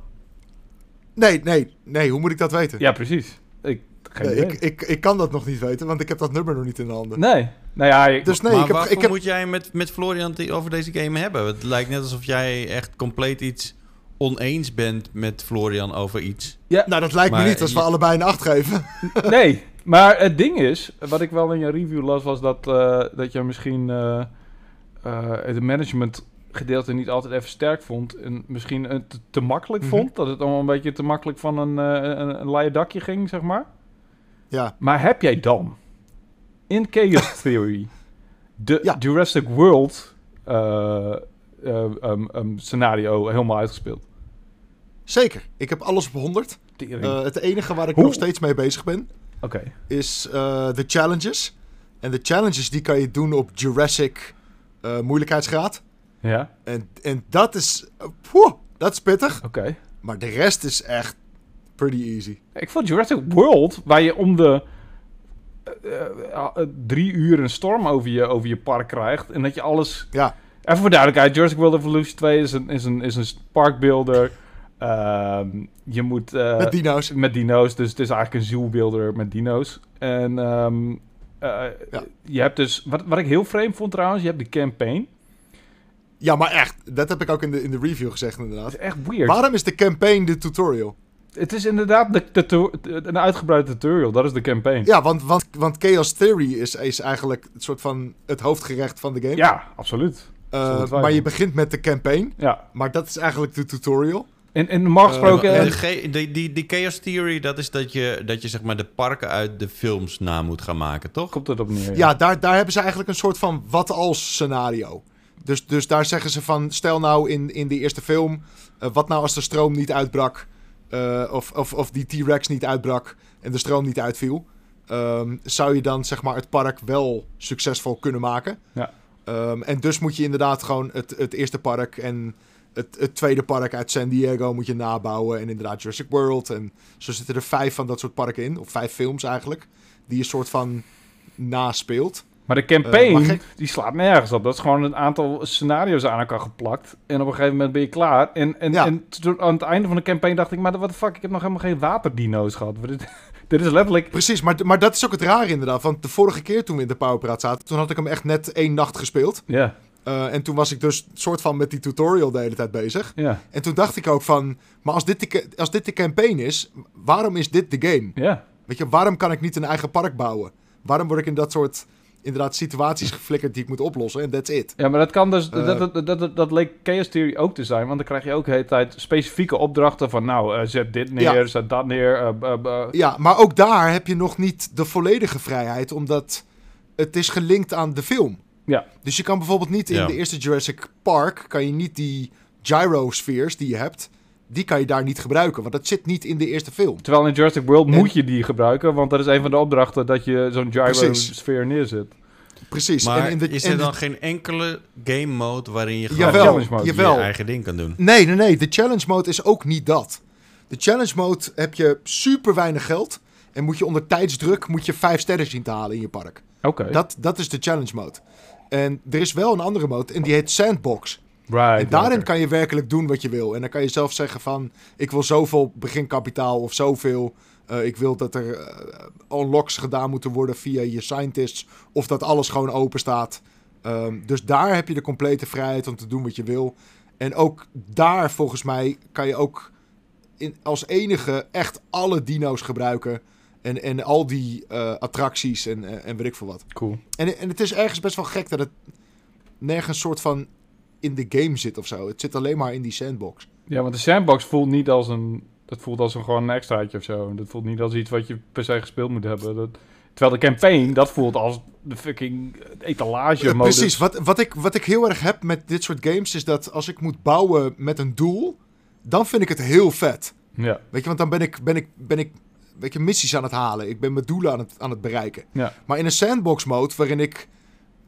Nee, nee, nee. Hoe moet ik dat weten? Ja, precies. Ik, geen Nee, idee. ik, ik, ik kan dat nog niet weten, want ik heb dat nummer nog niet in de handen. Nee. Nou ja, ik- Dus nee, maar ik heb, ik heb, moet jij met, met Florian over deze game hebben? Het lijkt net alsof jij echt compleet iets oneens bent met Florian over iets. nou dat lijkt Maar me niet als we je- allebei een acht geven. nee, maar het ding is, wat ik wel in je review las, was dat, eh, dat je misschien eh, het management gedeelte niet altijd even sterk vond. En misschien het te, te makkelijk Mhm. vond. Dat het allemaal een beetje te makkelijk van een, eh een, een dakje ging, zeg maar. Ja, Maar heb jij dan in Chaos Theory de Ja. Jurassic World eh, eh, um, um, scenario helemaal uitgespeeld? zeker. Ik heb alles op 100. Tering. Eh, het enige waar ik Hoe? nog steeds mee bezig ben, Oké. is eh, de challenges. En de challenges die kan je doen op Jurassic eh, moeilijkheidsgraad. Ja, En, en dat is... eh, poeh, dat is pittig. oké. Maar de rest is echt pretty easy. Ik vond Jurassic World, waar je om de eh, eh, drie uur een storm over je, over je park krijgt. En dat je alles... Ja, Even voor duidelijkheid, Jurassic World Evolution 2 is een, is een, is een parkbuilder. Ehm, je moet... met dino's. met dino's, dus het is eigenlijk een zoobuilder met dino's. En ehm, eh, Ja. je hebt dus... Wat, wat ik heel vreemd vond trouwens, je hebt de campaign. Ja, maar echt. Dat heb ik ook in de, in de review gezegd inderdaad. is echt weird. Waarom is de campaign de tutorial? Het is inderdaad de, de, de- een uitgebreide tutorial, dat is de campaign. Ja, want, want, want Chaos Theory is, is eigenlijk het soort van het hoofdgerecht van de game. Ja, absoluut. Eh, maar je begint met de campaign. Ja. Maar dat is eigenlijk de tutorial. En, en normaal gesproken... Eh, En de, ge- die, die, die Chaos Theory, dat is dat je, dat je zeg maar de parken uit de films na moet gaan maken, toch? komt het op neer. Ja, daar, daar hebben ze eigenlijk een soort van wat als scenario. Dus, dus daar zeggen ze van, stel nou in, in de eerste film, eh, wat nou als de stroom niet uitbrak, eh, of, of, of die T-Rex niet uitbrak en de stroom niet uitviel, ehm, zou je dan zeg maar het park wel succesvol kunnen maken. Ja. Ehm, en dus moet je inderdaad gewoon het, het eerste park en het, het tweede park uit San Diego moet je nabouwen. En inderdaad Jurassic World. En zo zitten er vijf van dat soort parken in. Of vijf films eigenlijk. Die je soort van naspeelt. Maar de campaign, Eh, maar gek- die slaat nergens op. Dat is gewoon een aantal scenario's aan elkaar geplakt. En op een gegeven moment ben je klaar. En, en, Ja. en aan het einde van de campaign dacht ik... Maar wat de fuck, ik heb nog helemaal geen waterdino's gehad. Dit, is letterlijk... Precies, maar, maar dat is ook het rare inderdaad. Want de vorige keer toen we in de Powerpraat zaten, toen had ik hem echt net één nacht gespeeld. Ja, Eh, en toen was ik dus soort van met die tutorial de hele tijd bezig. ja, En toen dacht ik ook van, maar als dit de, als dit de campaign is, waarom is dit de game? ja. Weet je, waarom kan ik niet een eigen park bouwen? Waarom word ik in dat soort inderdaad situaties geflikkerd die ik moet oplossen? En that's it. Ja, maar dat kan dus... Eh. dat, dat, dat, dat, leek Chaos Theory ook te zijn. Want dan krijg je ook de hele tijd specifieke opdrachten van... Nou, eh, zet dit neer, Ja. zet dat neer. Ja, maar ook daar heb je nog niet de volledige vrijheid, omdat het is gelinkt aan de film. Ja. Dus je kan bijvoorbeeld niet in Ja. de eerste Jurassic Park, kan je niet die gyrospheres die je hebt, die kan je daar niet gebruiken, want dat zit niet in de eerste film. Terwijl in Jurassic World En- moet je die gebruiken. Want dat is een van de opdrachten dat je zo'n gyro-sfeer neerzet. Precies. Maar en in de, is en er de- dan geen enkele game mode waarin je gewoon Jawel, challenge mode. je eigen ding kan doen? Nee, nee, nee. De challenge mode is ook niet dat. De challenge mode heb je super weinig geld. En moet je onder tijdsdruk moet je vijf sterren zien te halen in je park. Oké. Dat, dat is de challenge mode. En er is wel een andere mode en die heet Sandbox. Right. En daarin kan je werkelijk doen wat je wil. En dan kan je zelf zeggen van... ik wil zoveel beginkapitaal of zoveel... eh, ik wil dat er eh, unlocks gedaan moeten worden via je scientists... of dat alles gewoon open staat. Ehm, dus daar heb je de complete vrijheid om te doen wat je wil. En ook daar volgens mij kan je ook in, als enige echt alle dino's gebruiken... En, en al die eh, attracties en, en, en weet ik veel wat. Cool. En, en het is ergens best wel gek dat het nergens soort van in de game zit of zo. Het zit alleen maar in die sandbox. Ja, want de sandbox voelt niet als een... Dat voelt als een gewoon een extraatje of zo. Dat voelt niet als iets wat je per se gespeeld moet hebben. Dat, terwijl de campaign, dat voelt als de fucking etalage Eh, precies, wat, wat, ik, wat ik heel erg heb met dit soort games is dat als ik moet bouwen met een doel, dan vind ik het heel vet. Ja, Weet je, want dan ben ik, ben ik, ben ik weet je, missies aan het halen. Ik ben mijn doelen aan het, aan het bereiken. ja. Maar in een sandbox mode, waarin ik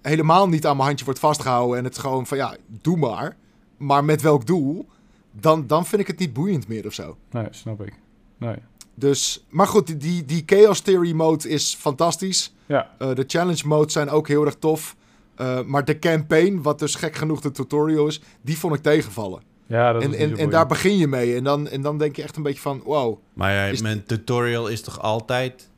helemaal niet aan mijn handje word vastgehouden en het gewoon van ja, doe maar. Maar met welk doel? Dan, dan vind ik het niet boeiend meer of zo. Nee, snap ik. Nee. Dus, maar goed, die- die, Chaos Theory mode is fantastisch. Ja, Eh, de challenge modes zijn ook heel erg tof. Eh, maar de campaign, wat dus gek genoeg de tutorial is, die vond ik tegenvallen. Ja dat En, is en, daar begin je mee. En dan, en dan denk je echt een beetje van, wow. Maar ja, Is- mijn tutorial is toch altijd...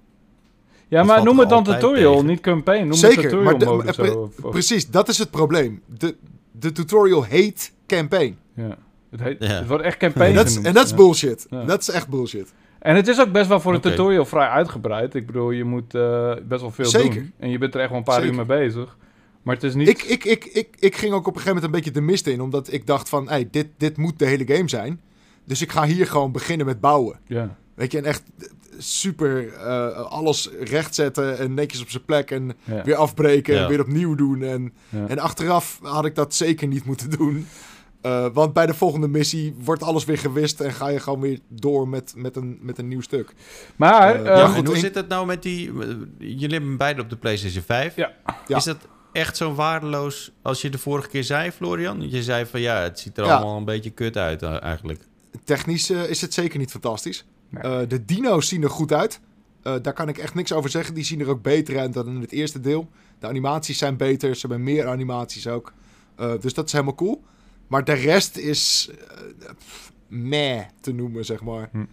Ja, maar noem het dan tutorial, tegen? niet campaign. Noem Zeker, het tutorial maar de- mode maar of zo. Of- of- Precies, dat is het probleem. De, de tutorial heet campaign. ja. Het, heet, Ja. het wordt echt campaign En dat is, genoemd, en dat is ja. bullshit. Ja. Dat is echt bullshit. En het is ook best wel voor een tutorial vrij uitgebreid. Ik bedoel, je moet eh, best wel veel Zeker. doen. En je bent er echt wel een paar Zeker. uur mee bezig. Maar het is niet... Ik, ik, ik, ik, ik ging ook op een gegeven moment een beetje de mist in. Omdat ik dacht van, hey, dit, dit moet de hele game zijn. Dus ik ga hier gewoon beginnen met bouwen. Ja, Weet je, en echt super eh, alles rechtzetten en netjes op zijn plek. En ja, weer afbreken Ja. en weer opnieuw doen. En, ja. en achteraf had ik dat zeker niet moeten doen. Eh, want bij de volgende missie wordt alles weer gewist en ga je gewoon weer door met, met, een, met een nieuw stuk. Maar, Eh, ja, goed, hoe zit het nou met die... Jullie hebben beide op de PlayStation 5. Ja. Ja. Is dat echt zo waardeloos als je de vorige keer zei, Florian? Je zei van ja, het ziet er Ja. allemaal een beetje kut uit eh, eigenlijk. Technisch eh, is het zeker niet fantastisch. Nee. Eh, de dino's zien er goed uit. Eh, daar kan ik echt niks over zeggen. Die zien er ook beter uit dan in het eerste deel. De animaties zijn beter. Ze hebben meer animaties ook. Eh, dus dat is helemaal cool. Maar de rest is pff, meh te noemen, zeg maar. Hm.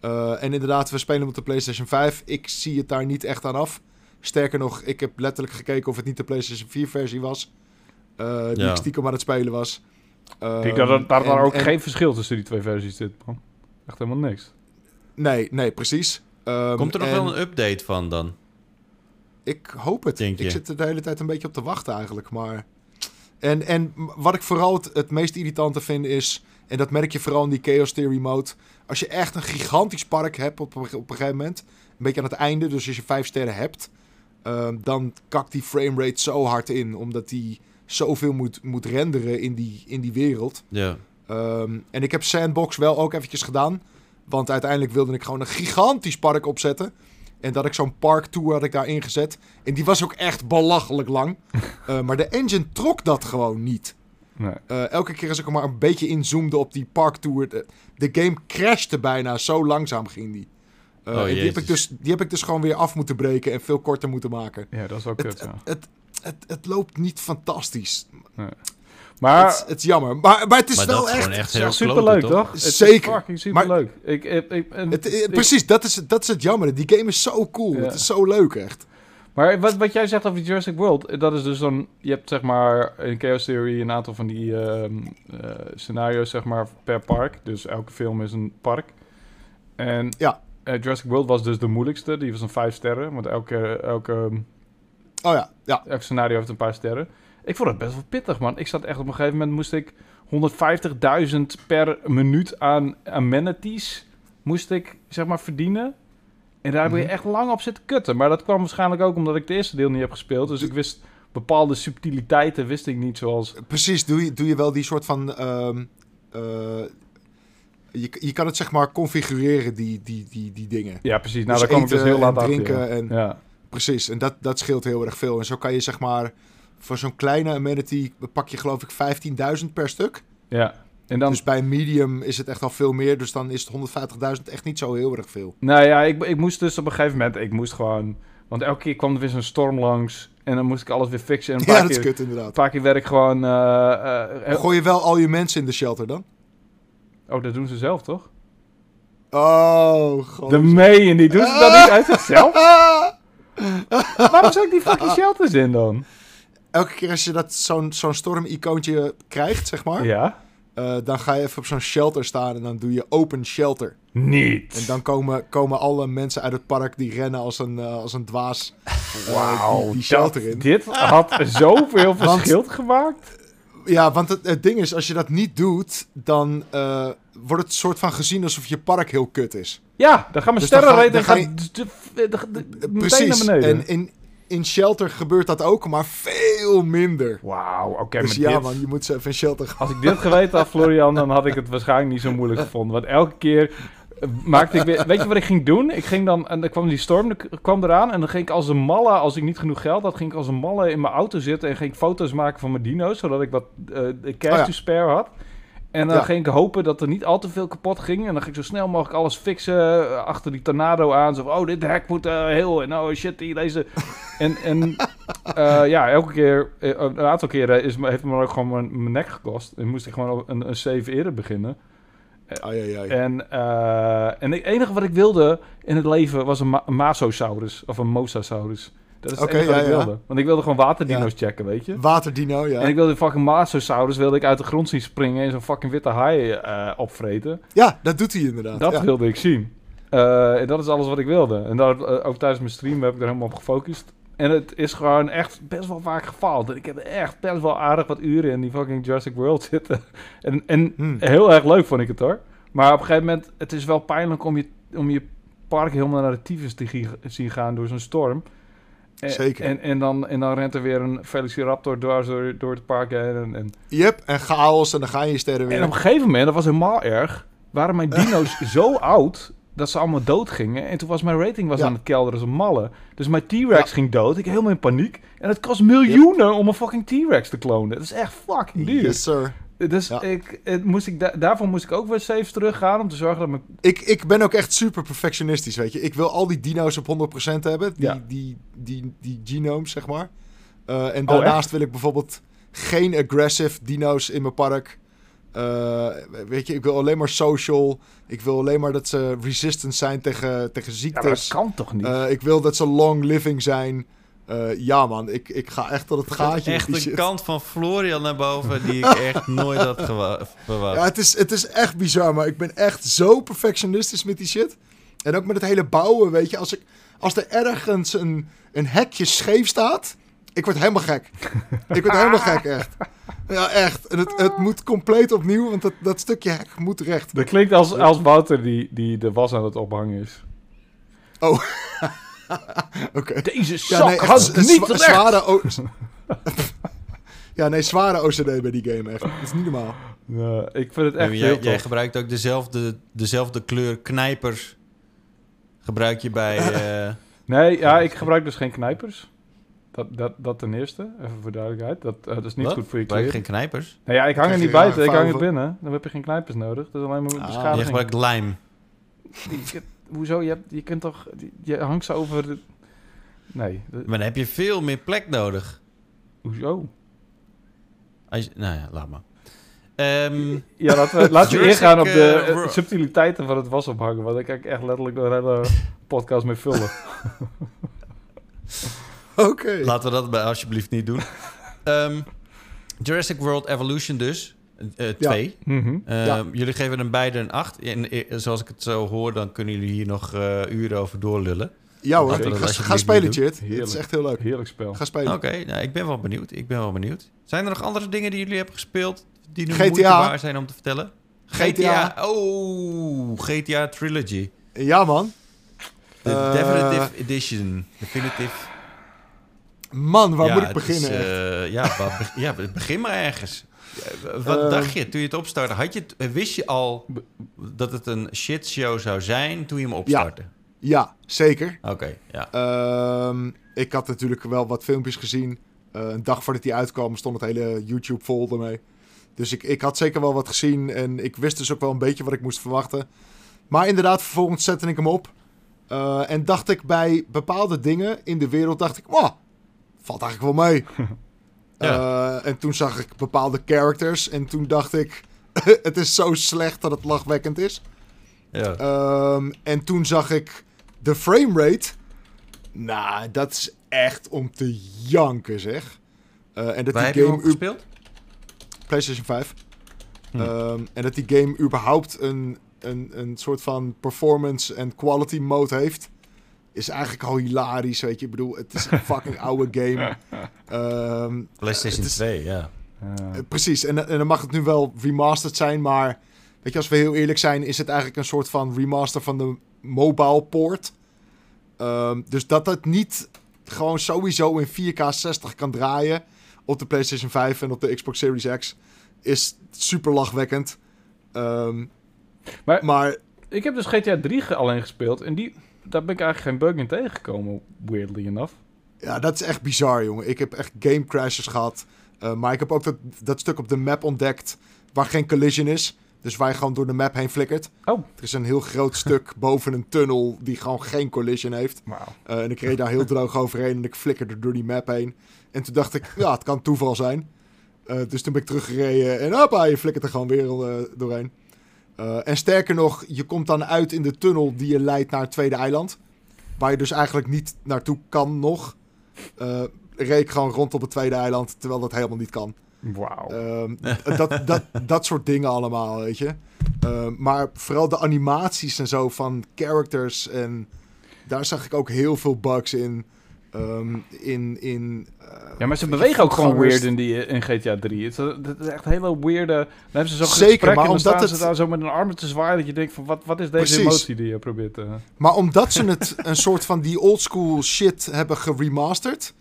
Eh, en inderdaad, we spelen op de PlayStation 5. Ik zie het daar niet echt aan af. Sterker nog, ik heb letterlijk gekeken of het niet de PlayStation 4 versie was. eh, die Ja. ik stiekem aan het spelen was. ik denk dat er, daar Ehm, daar en- ook en- geen verschil tussen die twee versies zit, man. Echt helemaal niks. Nee, nee, precies. Ehm, Komt er nog en wel een update van dan? Ik hoop het. Denk je? Ik zit er de hele tijd een beetje op te wachten eigenlijk. Maar... En, en wat ik vooral het, het meest irritante vind is... En dat merk je vooral in die Chaos Theory mode. Als je echt een gigantisch park hebt op, op een gegeven moment. Een beetje aan het einde. Dus als je vijf sterren hebt. Ehm, dan kakt die framerate zo hard in. Omdat die zoveel moet, moet renderen in die, in die wereld. Ja. Ehm, en ik heb Sandbox wel ook eventjes gedaan. Want uiteindelijk wilde ik gewoon een gigantisch park opzetten. En dat ik zo'n parktour had ik daar ingezet. En die was ook echt belachelijk lang. Eh, maar de engine trok dat gewoon niet. Nee. Eh, elke keer als ik er maar een beetje inzoomde op die parktour... De, de game crashte bijna, zo langzaam ging die. Eh, Oh, en die, heb ik dus, die heb ik dus gewoon weer af moeten breken en veel korter moeten maken. Ja, dat is ook kut, Het, ja. het, het, het loopt niet fantastisch. Maar het, het is jammer. Maar, maar het is Maar wel echt... echt heel superleuk, kloten, toch? Het is Zeker. fucking superleuk. Ik, ik, ik, en- Het, eh, ik- precies, dat is, dat is het jammer. Die game is zo cool. Ja. Het is zo leuk, echt. Maar wat, wat jij zegt over Jurassic World, dat is dus zo'n... Je hebt zeg maar in Chaos Theory een aantal van die ehm, eh, scenario's zeg maar per park. Dus elke film is een park. En Ja. Eh, Jurassic World was dus de moeilijkste. Die was een vijf sterren. Want elke, elke, Oh ja, ja. elk scenario heeft een paar sterren. Ik vond het best wel pittig, man. Ik zat echt op een gegeven moment moest ik 150.000 per minuut aan amenities moest ik zeg maar verdienen. En daar heb je Mhm. echt lang op zitten kutten. Maar dat kwam waarschijnlijk ook omdat ik het eerste deel niet heb gespeeld. Dus ik wist bepaalde subtiliteiten wist ik niet zoals... Precies, doe je, doe je wel die soort van... ehm, eh, je, je kan het zeg maar configureren, die, die, die, die dingen. Ja, precies. Nou, Dus daar kwam ik dus heel laat en drinken ja. en- Ja. Precies, en dat, dat scheelt heel erg veel. En zo kan je zeg maar... Voor zo'n kleine amenity pak je geloof ik 15.000 per stuk. ja. En dan... Dus bij een medium is het echt al veel meer. Dus dan is het 150.000 echt niet zo heel erg veel. Nou ja, ik, ik moest dus op een gegeven moment... Ik moest gewoon... Want elke keer kwam er weer zo'n storm langs. En dan moest ik alles weer fixen. En een paar, Ja, dat is keer, kut een inderdaad. paar keer werd ik gewoon... eh, eh, heel- Gooi je wel al je mensen in de shelter dan? Oh, dat doen ze zelf, toch? Oh, god. De meen, die doen ze dan niet uit zichzelf? Waarom zou ik die fucking shelters in dan? Elke keer als je dat zo'n zo'n storm-icoontje krijgt, zeg maar... Ja? eh, dan ga je even op zo'n shelter staan en dan doe je open shelter. Niet. En dan komen, komen alle mensen uit het park die rennen als een, eh, als een dwaas eh, Wauw, die, die shelter dat- in. dit had zoveel verschil gemaakt. Ja, want het, het ding is, als je dat niet doet, dan eh, wordt het soort van gezien alsof je park heel kut is. Ja, dan gaan mijn Dus sterrenrating ga gaan meteen Precies. naar beneden. En in, in shelter gebeurt dat ook, maar veel minder. Wauw, oké, dus maar ja, dit- man, je moet ze even in shelter gaan. Als ik dit geweten had, Florian, dan had ik het waarschijnlijk niet zo moeilijk gevonden. Want elke keer maakte ik weer... Weet je wat ik ging doen? Ik ging dan... En dan kwam die storm kwam eraan. En dan ging ik als een malle, als ik niet genoeg geld had... ging ik als een malle in mijn auto zitten... en ging ik foto's maken van mijn dino's... zodat ik wat eh, cash Oh ja. to spare had. En dan Ja. ging ik hopen dat er niet al te veel kapot ging. En dan ging ik zo snel mogelijk alles fixen. eh, achter die tornado aan. Zo van, oh, dit hek moet eh, heel... En oh, shit, hier deze... en en eh, ja, elke keer... eh, een aantal keren is, heeft het me ook gewoon mijn, mijn nek gekost. En moest ik gewoon een, een save eerder beginnen. Ai, ai, ai. En, eh, en het enige wat ik wilde in het leven was een, ma- een Masosaurus. Of een Mosasaurus. Dat is het enige wat ik ja. wilde. Want ik wilde gewoon waterdino's checken, weet je. Waterdino, ja. En ik wilde fucking Masosaurus wilde ik uit de grond zien springen en zo'n fucking witte haai eh, opvreten. Ja, dat doet hij inderdaad. Dat wilde ik zien. Eh, en dat is alles wat ik wilde. En daar, ook tijdens mijn stream heb ik er helemaal op gefocust. En het is gewoon echt best wel vaak gefaald. Ik heb echt best wel aardig wat uren in die fucking Jurassic World zitten. En, en Hmm. heel erg leuk vond ik het hoor. Maar op een gegeven moment, het is wel pijnlijk om je, om je park helemaal naar de tyfus te zien gaan door zo'n storm. En, Zeker. En, en, dan, en dan rent er weer een Velociraptor dwars door, door het park heen. En, en, Yep, en chaos en dan gaan je sterren weer. en op een gegeven moment, dat was helemaal erg, waren mijn dino's zo oud dat ze allemaal dood gingen. En toen was mijn rating was Ja. aan het kelderen als een malle. Dus mijn T-Rex Ja. ging dood. Ik helemaal in paniek. En het kost miljoenen om een fucking T-Rex te klonen. Dat is echt fucking duur. Yes, sir. Dus Ja. ik, het moest ik da- daarvoor moest ik ook weer saves teruggaan om te zorgen dat mijn... Ik, ik ben ook echt super perfectionistisch, weet je. Ik wil al die dino's op 100% hebben. Die, die, die, die genomes, zeg maar. Eh, en Oh, daarnaast wil ik bijvoorbeeld geen aggressive dino's in mijn park. Eh, weet je, ik wil alleen maar social. Ik wil alleen maar dat ze resistant zijn tegen, tegen Ja, maar dat ziektes. kan toch niet? Eh, ik wil dat ze long living zijn. Eh, ja, man, ik, ik ga echt tot het gaatje. Echt een shit. kant van Florian naar boven die ik echt nooit had gewa- verwacht. Ja, het is, het is echt bizar, maar ik ben echt zo perfectionistisch met die shit. En ook met het hele bouwen, weet je. Als, ik, als er ergens een, een hekje scheef staat, ik word helemaal gek. ik word helemaal gek, echt. Ja, echt. En het, het moet compleet opnieuw, want dat, dat stukje hek moet recht. Dat klinkt als, als Wouter die, die de was aan het ophangen is. Oké. Deze Ja, zak nee, echt had niet zwa- recht. zware... O- ja, nee, zware OCD bij die game, echt. Dat is niet normaal. Ja, ik vind het Ja, echt jij, tof. jij gebruikt ook dezelfde, dezelfde kleur knijpers. Gebruik je bij. eh, Nee, ja, ik gebruik dus geen knijpers. Dat, dat, dat ten eerste, even voor duidelijkheid. Dat, eh, dat is niet wat? goed voor je kleren. geen knijpers? Nou ja, ik hang er niet buiten, ik hang er binnen. Dan heb je geen knijpers nodig. Dat is alleen maar Ah, Je gebruikt lijm. Hoezo? Je, hebt, je kunt toch... Je hangt zo over... de- Nee. Maar dan heb je veel meer plek nodig. Hoezo? Als je- nou ja, laat maar. Ehm, Ja, laten we, laten we ingaan op de eh, eh, subtiliteiten van het wasophangen. Want daar kan ik echt letterlijk een hele podcast mee vullen. Oké. laten we dat bij alsjeblieft niet doen. Ehm, Jurassic World Evolution dus. eh, twee. Mhm. Ehm, Ja. Jullie geven hem beide een 8. En eh, zoals ik het zo hoor, dan kunnen jullie hier nog eh, uren over doorlullen. Ja hoor, ga, spelen. Chit. Het is echt heel leuk. Heerlijk spel. Ga spelen. Oké, nou, ik ben wel benieuwd. Ik ben wel benieuwd. Zijn er nog andere dingen die jullie hebben gespeeld die nu GTA. moeite waard zijn om te vertellen? GTA. Oh, GTA Trilogy. Ja man. De Definitive Edition. Definitive. Man, waar Ja, moet ik beginnen? is, eh, ja, wat, ja, begin maar ergens. Ja, Wat Eh, dacht je toen je het opstartte? Had je het, eh, wist je al dat het een shitshow zou zijn toen je hem opstartte? Ja, zeker. Oké, ja. Ehm, ik had natuurlijk wel wat filmpjes gezien. Eh, een dag voordat hij uitkwam stond het hele YouTube vol ermee. Dus ik, ik had zeker wel wat gezien en ik wist dus ook wel een beetje wat ik moest verwachten. Maar inderdaad, vervolgens zette ik hem op. Eh, en dacht ik bij bepaalde dingen in de wereld, dacht ik, wow, valt eigenlijk wel mee. Eh, en toen zag ik bepaalde characters en toen dacht ik, het is zo slecht dat het lachwekkend is. ja. Ehm, en toen zag ik de framerate. Nou, dat is echt om te janken, zeg. Eh, en dat Waar heb die je hem game... u- gespeeld? PlayStation 5. Hm. Ehm, en dat die game überhaupt een, een, een soort van performance en quality mode heeft... is eigenlijk al hilarisch, weet je. Ik bedoel, het is een fucking oude game. Ehm, PlayStation is- 2, ja. Eh, precies, en, en dan mag het nu wel remastered zijn, maar weet je, als we heel eerlijk zijn, is het eigenlijk een soort van remaster van de mobile port. Ehm, dus dat het niet gewoon sowieso in 4K 60 kan draaien op de PlayStation 5 en op de Xbox Series X, is super lachwekkend. Ehm, Maar- maar Ik heb dus GTA 3 ge- alleen gespeeld en die, daar ben ik eigenlijk geen bug in tegengekomen, weirdly enough. Ja, dat is echt bizar, jongen. Ik heb echt game crashes gehad. Eh, maar ik heb ook dat, dat stuk op de map ontdekt waar geen collision is. Dus waar je gewoon door de map heen flikkert. Oh. Er is een heel groot stuk boven een tunnel die gewoon geen collision heeft. Wauw. Eh, en ik reed daar heel droog overheen en ik flikkerde door die map heen. En toen dacht ik, ja, het kan toeval zijn. Eh, dus toen ben ik teruggereden en hoppa, je flikkert er gewoon weer doorheen. Eh, en sterker nog, je komt dan uit in de tunnel die je leidt naar het tweede eiland. Waar je dus eigenlijk niet naartoe kan nog. Eh reed ik gewoon rond op het tweede eiland, terwijl dat helemaal niet kan. Wauw. Ehm, dat, dat, dat soort dingen allemaal, weet je. Ehm, maar vooral de animaties en zo van characters. En daar zag ik ook heel veel bugs in. Ehm, in, in eh, ja, maar ze bewegen ook gewoon weird in, die, in GTA 3. Het is, het is echt hele weirde... Dan hebben ze zo'n Zeker, gesprek maar en dan omdat staan het- ze daar zo met een armen te zwaaien... dat je denkt van, wat, wat is deze Precies. emotie die je probeert te... Maar omdat ze het een soort van die oldschool shit hebben geremasterd...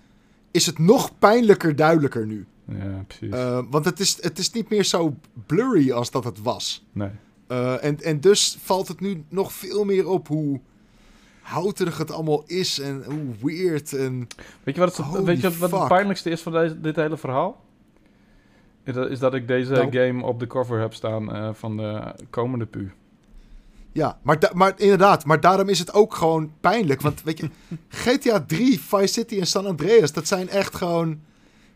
is het nog pijnlijker duidelijker nu. Ja, precies. Eh, want het is, het is niet meer zo blurry als dat het was. nee. Eh, en, en dus valt het nu nog veel meer op hoe houterig het allemaal is en hoe weird. En Weet je wat, het, Holy weet je wat, het pijnlijkste is van deze, dit hele verhaal? Is dat, is dat ik deze Nou. game op de cover heb staan eh, van de komende pu. ja, maar, maar inderdaad, maar daarom is het ook gewoon pijnlijk. Want weet je, GTA 3, Vice City en San Andreas, dat zijn echt gewoon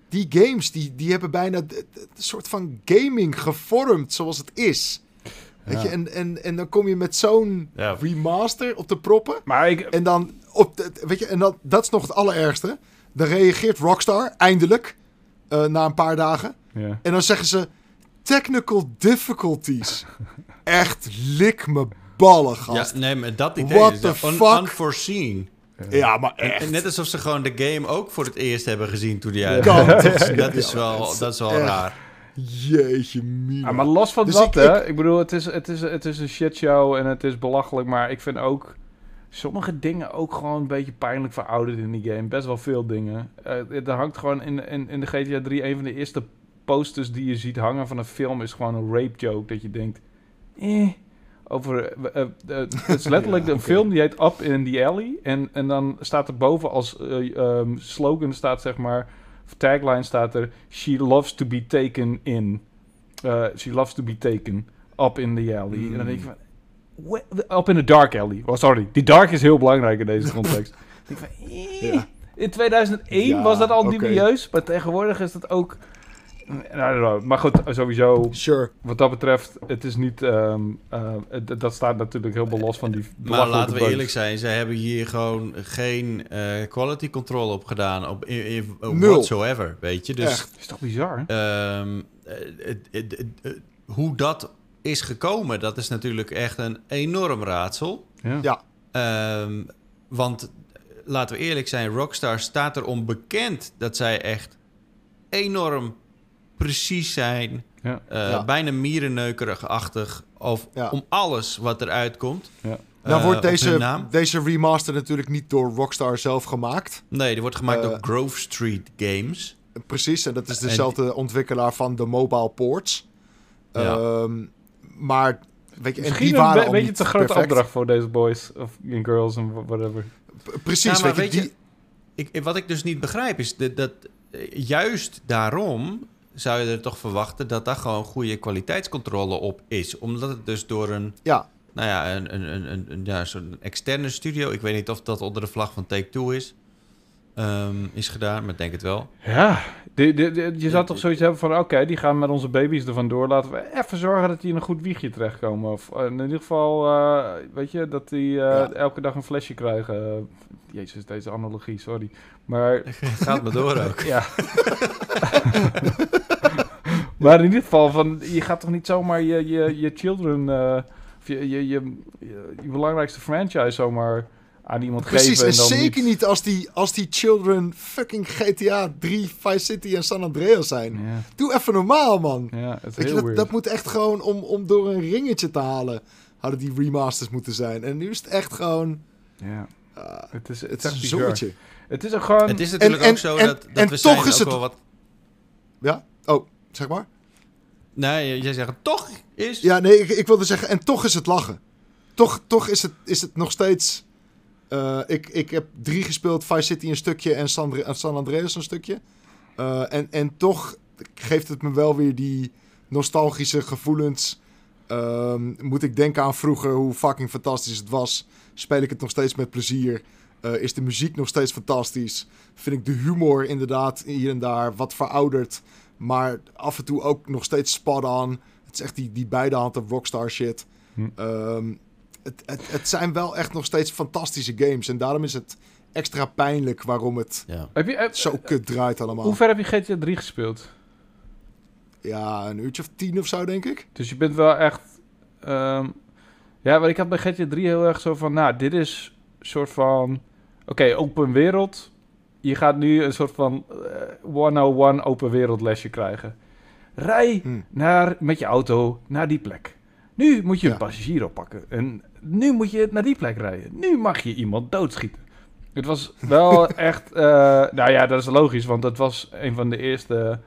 die games die, die hebben bijna een soort van gaming gevormd zoals het is. Weet Ja. je, en, en, en dan kom je met zo'n Ja. remaster op de proppen. Maar ik... En dan, op de, weet je, en dat, dat is nog het allerergste. Dan reageert Rockstar eindelijk eh, na een paar dagen. Ja. En dan zeggen ze technical difficulties. Echt lik me ballen, Ja, gast. nee, maar dat idee What is the un- fuck? unforeseen. Ja, maar En, echt. en net alsof ze gewoon de game ook voor het eerst hebben gezien toen die Ja. niet, Dat is ja, wel, dat is wel raar. Jeetje mina. Ah, maar los van Dus dat, ik- hè. Ik bedoel, het is, het, is, het is een shitshow en het is belachelijk. Maar ik vind ook sommige dingen ook gewoon een beetje pijnlijk verouderd in die game. Best wel veel dingen. Eh er hangt gewoon in, in, in de GTA 3 een van de eerste posters die je ziet hangen van een film is gewoon een rape joke. Dat je denkt, eh... Over, eh, het is letterlijk Ja, een film die heet Up in the Alley. En, en dan staat er boven als eh, ehm, slogan staat zeg maar... of Tagline staat er... She loves to be taken in. Eh, she loves to be taken. Up in the alley. En dan denk je van... "Wha- Up in the dark alley. Oh, sorry. Die dark is heel belangrijk in deze context. Denk ik van... In 2001 Ja, was dat al dubieus, maar tegenwoordig is dat ook... Nou, maar goed, sowieso, Sure. wat dat betreft, het is niet... ehm, eh, het- dat staat natuurlijk heel los van die Maar laten we bugs. eerlijk zijn, ze hebben hier gewoon geen eh, quality control op gedaan. Op, in, in- Nul. whatsoever, weet je. Dus Echt. is toch bizar? ehm, eh, het- het- het- het- hoe dat is gekomen, dat is natuurlijk echt een enorm raadsel. Ja. Ja. Ehm, want laten we eerlijk zijn, Rockstar staat erom bekend dat zij echt enorm precies zijn. Ja. eh, Ja. Bijna mierenneukerig-achtig. Of Ja. om alles wat eruit komt. Ja. Nou Eh, wordt op hun deze, deze remaster natuurlijk niet door Rockstar zelf gemaakt. Nee, die wordt gemaakt Eh, door Grove Street Games. Precies, en dat is En dezelfde ontwikkelaar van de mobile ports. Ja. Ehm, maar, weet je, en die een waren al beetje niet te grote perfect. opdracht voor deze boys of girls en wha- whatever. P- Precies, weet je, weet je- die, Ik, wat ik dus niet begrijp is dat, dat eh, juist daarom zou je er toch verwachten dat daar gewoon goede kwaliteitscontrole op is. Omdat het dus door een, ja, nou ja, een, een, een, een, een- ja, zo'n externe studio, ik weet niet of dat onder de vlag van Take-Two is, ehm, is gedaan, maar ik denk het wel. Ja, de, de, de- je zou toch zoiets hebben van... oké, die gaan met onze baby's er vandoor. Laten we even zorgen dat die in een goed wiegje terechtkomen. Of eh, in ieder geval, eh, weet je, dat die eh, Ja. elke dag een flesje krijgen. Jezus, deze analogie, sorry. Maar Gaat maar door ook. ja. maar in ieder geval, van, je gaat toch niet zomaar je, je, je children... eh, of je, je, je, je, je belangrijkste franchise zomaar aan iemand precies. geven. En dan zeker niet... als die, als die children fucking GTA 3, Vice City en San Andreas zijn. Doe even normaal, man. ja, het is je, dat, weird. dat moet echt gewoon om, om door een ringetje te halen. Hadden die remasters moeten zijn. En nu is het echt gewoon. Ja, ah, het is, het is is echt een zommetje. Het is ook gewoon... Het is natuurlijk en- ook zo en- dat, dat en we toch zijn is ook het- wel wat... Ja? Oh, zeg maar. Nee, jij zegt toch is... Ja, nee, ik, ik wilde zeggen, en toch is het lachen. Toch, toch is, het, is het nog steeds... eh, ik, ik heb drie gespeeld, Vice City een stukje en San, San Andreas een stukje. Eh, en, en toch geeft het me wel weer die nostalgische gevoelens. Ehm, moet ik denken aan vroeger, hoe fucking fantastisch het was. Speel ik het nog steeds met plezier. Eh, is de muziek nog steeds fantastisch. Vind ik de humor inderdaad hier en daar wat verouderd. Maar af en toe ook nog steeds spot on. Het is echt die, die beide handen Rockstar shit. Hm. Ehm, het, het, het zijn wel echt nog steeds fantastische games. En daarom is het extra pijnlijk waarom het Ja. Heb je, eh, zo kut draait allemaal. hoe ver heb je GTA 3 gespeeld? Ja, een uurtje of tien of zo, denk ik. Dus je bent wel echt... ehm, ja, maar ik had bij GTA 3 heel erg zo van... Nou, dit is een soort van... Oké, open wereld. Je gaat nu een soort van eh 101 open wereld lesje krijgen. Rij Hm. naar, met je auto naar die plek. Nu moet je Ja. een passagier oppakken. En nu moet je naar die plek rijden. Nu mag je iemand doodschieten. Het was wel echt... eh, nou ja, dat is logisch, want het was een van de eerste...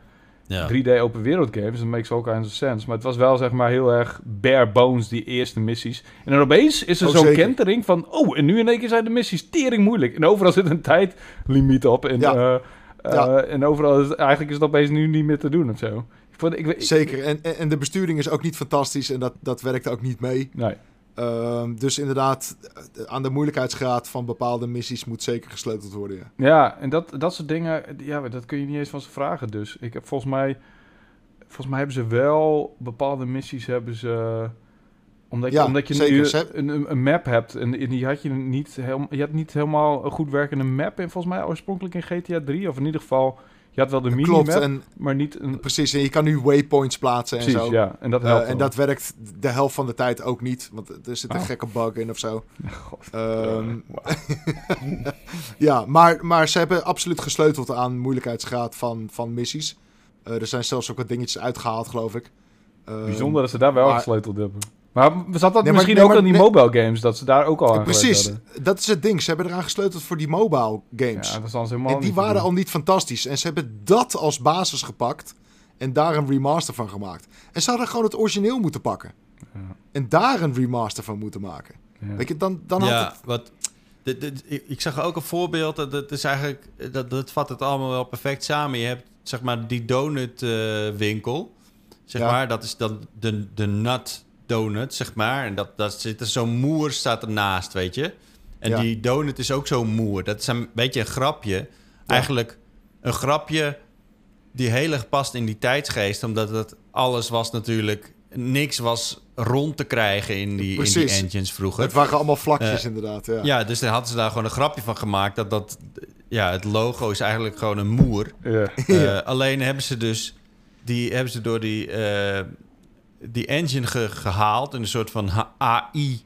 Ja. 3D open wereld games. Dat makes all kinds of sense. Maar het was wel zeg maar heel erg bare bones, die eerste missies. En dan opeens is er Oh, zo'n kentering van... Oh, en nu in één keer zijn de missies tering moeilijk. En overal zit een tijdlimiet op. En, Ja. eh, eh, Ja. en overal is eigenlijk is het opeens nu niet meer te doen of zo. Ik vond, ik, ik- Zeker. En, en de besturing is ook niet fantastisch. En dat, dat werkt ook niet mee. Nee. Ehm, dus inderdaad, eh, aan de moeilijkheidsgraad van bepaalde missies moet zeker gesleuteld worden. Ja. Ja, en dat, dat soort dingen, ja, dat kun je niet eens van ze vragen. Dus ik heb volgens mij, volgens mij hebben ze wel bepaalde missies hebben ze, omdat je, Ja, omdat je zeker. een, een, een map hebt en, en die had je niet helemaal, je had niet helemaal een goed werkende map in volgens mij oorspronkelijk in GTA 3 of in ieder geval, je had wel de Klopt. minimap, En, maar niet een, precies. En je kan nu waypoints plaatsen en zo. ja, en dat Eh, helpt en wel. dat werkt de helft van de tijd ook niet. Want er zit een Oh. gekke bug in of zo. God. Ehm, ja, maar, maar ze hebben absoluut gesleuteld aan moeilijkheidsgraad van, van missies. Eh, er zijn zelfs ook wat dingetjes uitgehaald, geloof ik. Ehm, Bijzonder dat ze daar wel maar- gesleuteld hebben. Maar zat dat Nee, misschien ook maar- aan die nee- mobile games, dat ze daar ook al aan Precies, dat is het ding. Ze hebben eraan gesleuteld voor die mobile games. Ja, dat is dan helemaal en die waren doen. al niet fantastisch. En ze hebben dat als basis gepakt en daar een remaster van gemaakt. En ze hadden gewoon het origineel moeten pakken. Ja. En daar een remaster van moeten maken. Ja. Weet je, dan, dan had ja, het... wat, dit, dit- ik, ik zag ook een voorbeeld. Dat, dat is eigenlijk, dat, dat vat het allemaal wel perfect samen. Je hebt zeg maar die donut eh, winkel. Zeg Ja. maar, dat is dan de, de nut donut, zeg maar. En dat, dat zit er zo'n moer staat ernaast, weet je. En Ja. die donut is ook zo'n moer. Dat is een beetje een grapje. eigenlijk een grapje die heel erg past in die tijdsgeest. Omdat het alles was natuurlijk... Niks was rond te krijgen in die, in die engines vroeger. Het waren allemaal vlakjes Eh, inderdaad. Ja. Ja, dus dan hadden ze daar gewoon een grapje van gemaakt. Dat, dat ja, het logo is eigenlijk gewoon een moer. Ja. Eh, alleen hebben ze dus die hebben ze door die, eh, die engine ge- gehaald in een soort van AI.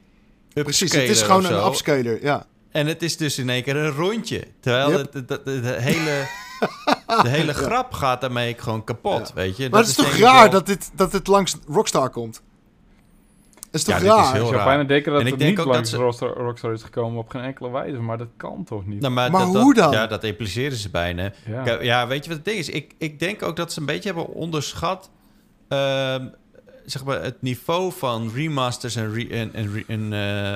Precies, het is gewoon een upscaler. Ja. En het is dus in één keer een rondje. Terwijl Yep. de hele, de hele grap gaat daarmee gewoon kapot, Ja. weet je. Maar het is toch raar wel- dat dit, dat dit langs Rockstar komt? Het is Ja, toch is raar? heel Ik zou raar. bijna denken dat En het niet langs ze- Rockstar, Rockstar is gekomen op geen enkele wijze, maar dat kan toch niet? Nou, maar Maar dat, dat- hoe dan? Ja, dat impliceren ze bijna. ja. Ja, weet je wat het ding is? Ik, ik denk ook dat ze een beetje hebben onderschat... ehm, zeg maar het niveau van remasters en, re- en, en, re- en, eh,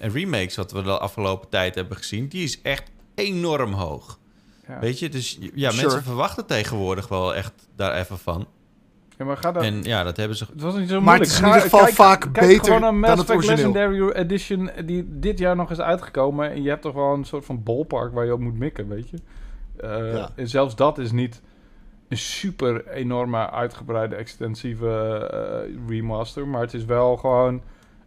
en remakes... wat we de afgelopen tijd hebben gezien... die is echt enorm hoog. Ja. Weet je? Dus ja, Sure. mensen verwachten tegenwoordig wel echt daar even van. Ja, maar ga daar... En ja, dat hebben ze... Het was niet zo Maar moeilijk. het is in ieder geval kijk, vaak kijk beter gewoon naar dan Mass het origineel. Legendary Edition die dit jaar nog is uitgekomen. En je hebt toch wel een soort van ballpark waar je op moet mikken, weet je. Eh, Ja. En zelfs dat is niet een super enorme, uitgebreide, extensieve eh, remaster. Maar het is wel gewoon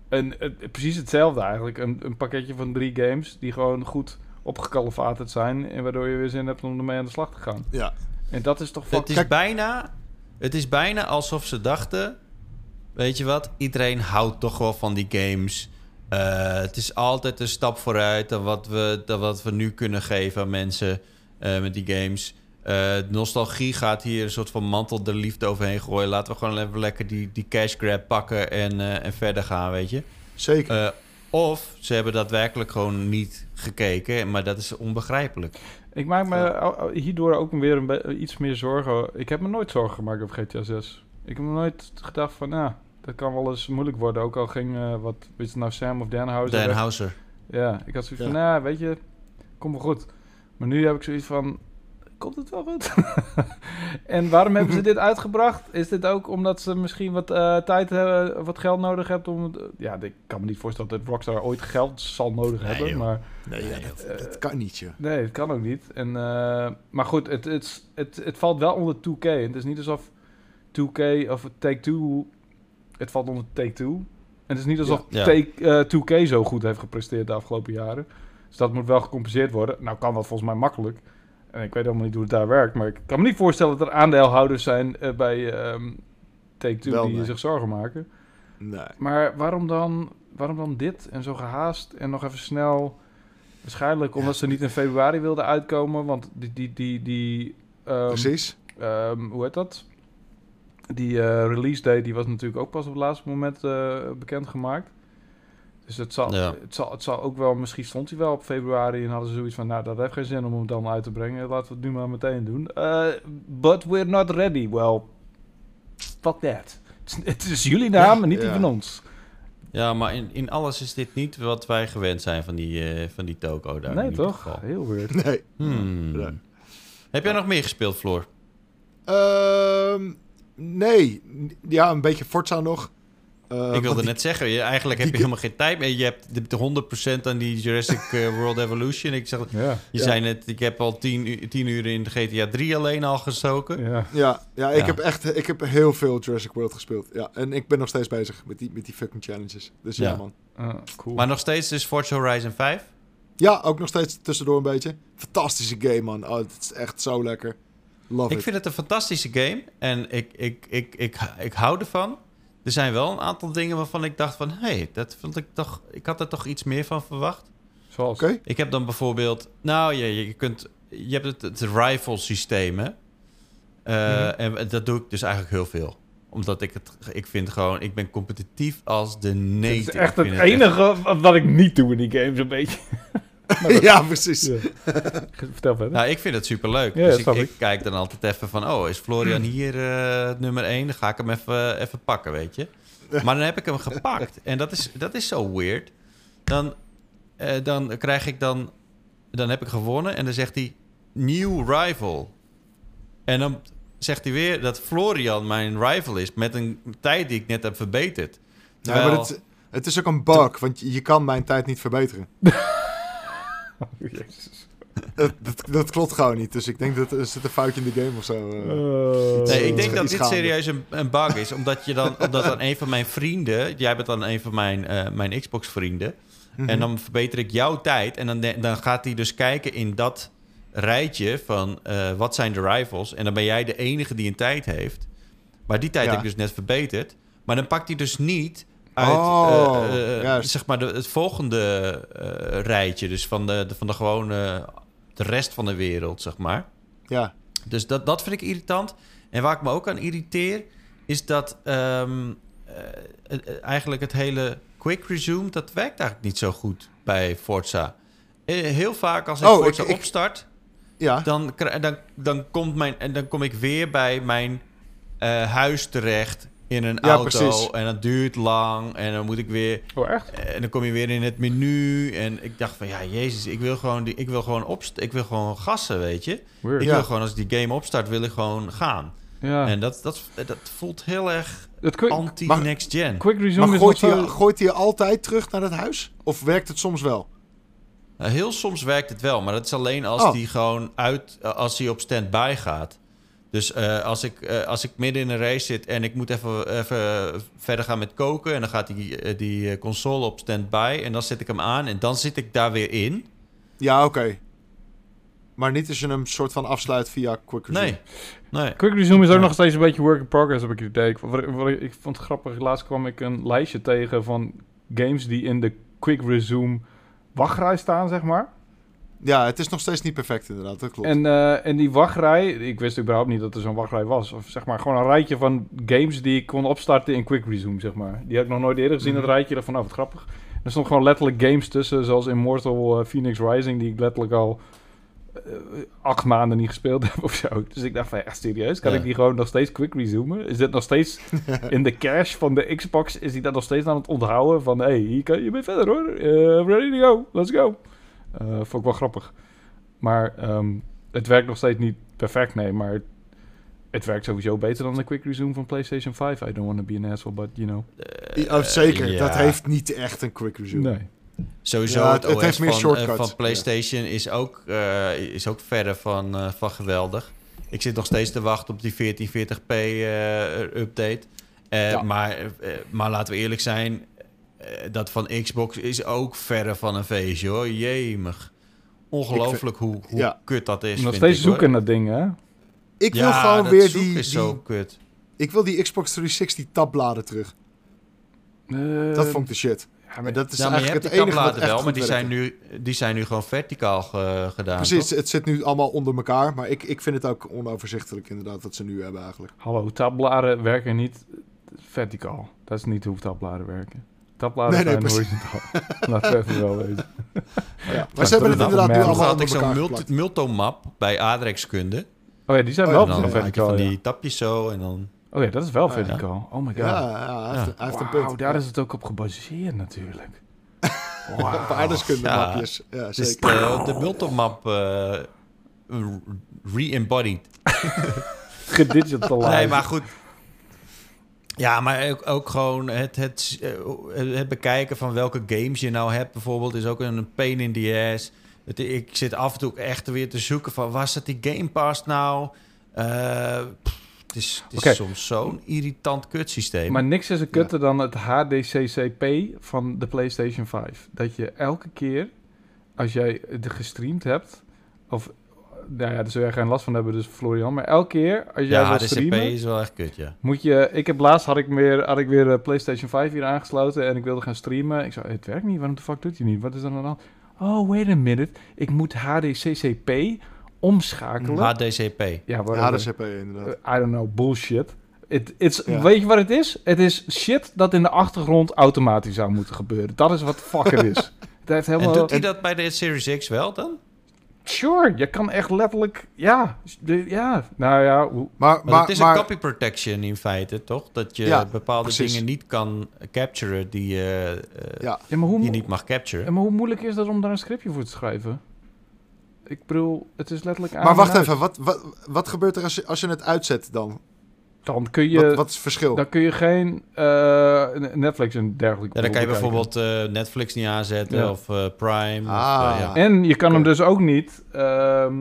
een, het- precies hetzelfde eigenlijk. Een, een pakketje van drie games die gewoon goed opgekalefaterd zijn. En waardoor je weer zin hebt om ermee aan de slag te gaan. Ja. En dat is toch Het is, Kijk- bijna, het is bijna alsof ze dachten... Weet je wat? Iedereen houdt toch wel van die games. Eh, het is altijd een stap vooruit dan wat we, dan wat we nu kunnen geven aan mensen eh, met die games. Eh, nostalgie gaat hier een soort van mantel de liefde overheen gooien. Laten we gewoon even lekker die, die cash grab pakken en, eh, en verder gaan, weet je. Zeker. Eh, of ze hebben daadwerkelijk gewoon niet gekeken, maar dat is onbegrijpelijk. Ik maak me Ja. hierdoor ook weer een iets meer zorgen. Ik heb me nooit zorgen gemaakt over GTA 6. Ik heb me nooit gedacht van, nou, dat kan wel eens moeilijk worden. Ook al ging, eh, wat, weet je nou, Sam of Dan Houser Dan weg. Houser. Ja, ik had zoiets Ja. van, nou, weet je, komt wel goed. Maar nu heb ik zoiets van, komt het wel goed? en waarom hebben ze dit uitgebracht? Is dit ook omdat ze misschien wat eh, tijd hebben, wat geld nodig hebben om... het- ja, ik kan me niet voorstellen dat Rockstar ooit geld zal nodig Nee, hebben, joh. maar... nee, ja, nee, dat, dat kan niet, joh. Nee, het kan ook niet. En, eh, maar goed, het, het, het, het valt wel onder 2K. Het is niet alsof 2K of Take-Two... Het valt onder Take-Two. En het is niet alsof Ja. Take, eh, 2K zo goed heeft gepresteerd de afgelopen jaren. Dus dat moet wel gecompenseerd worden. Nou kan dat volgens mij makkelijk. En ik weet helemaal niet hoe het daar werkt. Maar ik kan me niet voorstellen dat er aandeelhouders zijn eh, bij ehm Take-Two die nee. zich zorgen maken. Nee. Maar waarom dan, waarom dan dit en zo gehaast en nog even snel? Waarschijnlijk omdat ze niet in februari wilden uitkomen, want die, die, die, die ehm, Precies. ehm, hoe heet dat? Die eh, release date die was natuurlijk ook pas op het laatste moment eh bekendgemaakt. Dus het zal, Ja. het, zal, het zal ook wel, misschien stond hij wel op februari en hadden ze zoiets van, nou dat heeft geen zin om hem dan uit te brengen, laten we het nu maar meteen doen. Eh, but we're not ready. Well, fuck that. Het is jullie naam Ja, en niet die ja. van ons. Ja, maar in, in alles is dit niet wat wij gewend zijn van die, eh, van die toko daar. in nee, ieder toch? geval. Heel weird. Nee. Hmm. Nee. Heb jij nog meer gespeeld, Floor? Ehm, nee. Ja, een beetje Forza nog. Eh, ik wilde die- net zeggen, je, eigenlijk heb je helemaal geen tijd meer. Je hebt de, de 100% aan die Jurassic eh, World Evolution. Ik zeg, Ja, je Ja. zei net, ik heb al 10 uur, 10 uur in de GTA 3 alleen al gestoken. ja. Ja, ja, ik Ja. heb echt ik heb heel veel Jurassic World gespeeld. Ja, en ik ben nog steeds bezig met die, met die fucking challenges. Dus ja, Ja. man. Ah, cool. Maar nog steeds dus Forza Horizon 5. Ja, ook nog steeds tussendoor een beetje. Fantastische game, man. Oh, het is echt zo lekker. Love Ik it. vind het een fantastische game en ik, ik, ik, ik, ik hou ervan. Er zijn wel een aantal dingen waarvan ik dacht van... hé, hey, dat vond ik toch... Ik had er toch iets meer van verwacht. Zoals? Oké. Ik heb dan bijvoorbeeld... Nou, je, je, kunt... Je hebt het, het rifle systeem, hè? Eh, Mhm. En dat doe ik dus eigenlijk heel veel. Omdat ik het... Ik vind gewoon... Ik ben competitief als de Het neten. is echt het echt- enige wat ik niet doe in die games, een beetje. ja, precies. Ja. Vertel verder. Nou, ik vind het superleuk. Ja, dus ik, snap ik ik. kijk dan altijd even van... Oh, is Florian hier eh, nummer 1? Dan ga ik hem even, even pakken, weet je. Maar dan heb ik hem gepakt. En dat is, dat is zo weird. Dan, eh, dan krijg ik dan... Dan heb ik gewonnen en dan zegt hij... New rival. En dan zegt hij weer dat Florian mijn rival is... met een tijd die ik net heb verbeterd. Ja, Terwijl, maar het, het is ook een bug, want je, je kan mijn tijd niet verbeteren. Oh, Jezus. dat, dat, dat klopt gewoon niet. Dus ik denk dat er zit een foutje in de game of zo. eh. Eh, Nee, ik denk dat dit serieus een, een bug is. Omdat je dan, omdat dan een van mijn vrienden... Jij bent dan een van mijn, eh, mijn Xbox-vrienden. Mhm. En dan verbeter ik jouw tijd. En dan, dan gaat hij dus kijken in dat rijtje van... eh, wat zijn de rivals? En dan ben jij de enige die een tijd heeft. Maar die tijd Ja. heb ik dus net verbeterd. Maar dan pakt hij dus niet uit Oh, eh, eh, zeg maar de, het volgende eh, rijtje. Dus van de, de, van de gewone... de rest van de wereld, zeg maar. Ja. Dus dat, dat vind ik irritant. En waar ik me ook aan irriteer, is dat ehm, eh, eh, eigenlijk het hele quick resume, dat werkt eigenlijk niet zo goed bij Forza. Heel vaak als ik Oh, Forza ik- ik- opstart, Ja. dan, dan, dan, komt mijn, en dan kom ik weer bij mijn huis terecht in een Ja, auto. precies. En dat duurt lang en dan moet ik weer Oh, echt? en dan kom je weer in het menu. En ik dacht van ja, Jezus, ik wil gewoon, die, ik wil gewoon, opst ik wil gewoon gassen, weet je. Weird. Ik Ja. wil gewoon, als die game opstart, wil ik gewoon gaan. Ja. En dat, dat, dat voelt heel erg anti-next gen. quick resume Maar is gooit nog hij, zo... gooit hij altijd terug naar het huis? Of werkt het soms wel? Nou, heel soms werkt het wel, maar dat is alleen als Oh. die gewoon uit, eh, als die op standby gaat. Dus eh, als, ik, eh, als ik midden in een race zit en ik moet even, even verder gaan met koken... en dan gaat die, eh, die eh, console op standby en dan zet ik hem aan... en dan zit ik daar weer in. Ja, oké. Maar niet als je hem soort van afsluit via Quick Resume. Nee, nee. Quick resume is ook Ja. nog steeds een beetje work in progress, heb ik het idee. Ik, wat, wat ik, ik vond het grappig, laatst kwam ik een lijstje tegen van games die in de quick resume wachtrij staan, zeg maar. Ja, het is nog steeds niet perfect inderdaad, dat klopt. En, eh, en die wachtrij, ik wist überhaupt niet dat er zo'n wachtrij was. Of zeg maar gewoon een rijtje van games die ik kon opstarten in quick resume, zeg maar. Die heb ik nog nooit eerder gezien, Mhm. dat rijtje. Dat van, nou, wat grappig. Er stond gewoon letterlijk games tussen, zoals Immortal eh, Phoenix Rising, die ik letterlijk al eh, acht maanden niet gespeeld heb of zo. Dus ik dacht van, ja, serieus? Kan Ja. ik die gewoon nog steeds quick resumen? Is dit nog steeds in de cache van de Xbox? Is die dat nog steeds aan het onthouden? Van, hé, hey, hier kan je mee verder hoor. Ready to go, let's go. Eh vond ik wel grappig. Maar ehm, het werkt nog steeds niet perfect, nee. Maar het, het werkt sowieso beter dan de quick resume van PlayStation 5. I don't want to be an asshole, but you know. Oh, zeker, ja. dat heeft niet echt een Quick Resume. Nee. Sowieso Ja, het, het- het OS heeft meer van, shortcuts. eh, van PlayStation is, ook, eh, is ook verder van, eh, van geweldig. Ik zit nog steeds te wachten op die 1440p eh, update. Eh, Ja. maar, eh, maar laten we eerlijk zijn, eh, dat van Xbox is ook verre van een feestje hoor. Jemig. Ongelooflijk hoe, hoe ja. kut dat is. Nog vind steeds ik, hoor. zoeken naar dingen, hè? Ik wil Ja, gewoon dat weer die, is zo die, kut. ik wil die Xbox 360 tabbladen terug. dat vond ik de shit. Ja, Maar dat is ja, maar je eigenlijk hebt het die enige wat echt wel, maar die zijn, nu, die zijn nu gewoon verticaal ge- gedaan. Precies, toch? het zit nu allemaal onder elkaar. Maar ik, ik vind het ook onoverzichtelijk inderdaad wat ze nu hebben eigenlijk. Hallo, tabbladen werken niet verticaal. Dat is niet hoe tabbladen werken. Tabbladen Nee, nee, zijn horizontaal. Laat het even wel weten. Ja. Maar ze hebben het inderdaad nu allemaal had ik zo'n multomap bij Adrexkunde. Oh ja, die zijn Oh, wel verticaal. van die tapjes zo en dan... Oh ja, dat is wel Oh ja. verticaal. Oh my god. Ja, ja, hij heeft, hij heeft een punt. daar is het ook op gebaseerd natuurlijk. Op aardeskunde Ja. mapjes. Ja, zeker. de, de multomap eh re-embodied. Gedigitalized. Nee, maar goed. Ja, maar ook, ook gewoon het, het, eh, het bekijken van welke games je nou hebt bijvoorbeeld... is ook een pain in the ass. Het, ik zit af en toe echt weer te zoeken van... waar zit die Game Pass nou? Eh, pff, het is, het is Oké. soms zo'n irritant kutsysteem. Maar niks is een kutter dan het HDCCP van de PlayStation 5. Dat je elke keer, als jij het gestreamd hebt, of nou ja, daar zul jij geen last van hebben, dus Florian, maar elke keer als jij ja, HDCP streamen, is wel echt kut, ja. moet je, ik heb laatst had ik weer, had ik weer de PlayStation 5 hier aangesloten en ik wilde gaan streamen. Ik zei, het werkt niet, waarom de fuck doet hij niet? Wat is er dan aan? Oh, wait a minute, ik moet HDCCP omschakelen. HDCP. ja, HP inderdaad. Uh, I don't know, bullshit. It, it's, Ja. Weet je wat het is? Het is shit dat in de achtergrond automatisch zou moeten gebeuren. Dat is wat fuck het is. Het heeft En helemaal... doet hij dat bij de Series X wel dan? Sure, je kan echt letterlijk... Ja, de- ja. Nou ja, hoe- Maar, maar, het is maar een copy protection in feite, toch? Dat je Ja, bepaalde precies. dingen niet kan capturen die, je, eh, Ja. ja, maar hoe, die je niet mag capturen. maar hoe moeilijk is dat om daar een scriptje voor te schrijven? Ik bedoel, het is letterlijk aan Maar en wacht uit. even, wat, wat, wat gebeurt er als je, als je het uitzet dan? Dan kun je, wat, wat is het verschil? dan kun je geen eh, Netflix en dergelijke Ja, dan kan je bijvoorbeeld eh, Netflix niet aanzetten Ja. of eh, Prime. Ah. Of, ja. En je kan hem dus ook niet. ehm,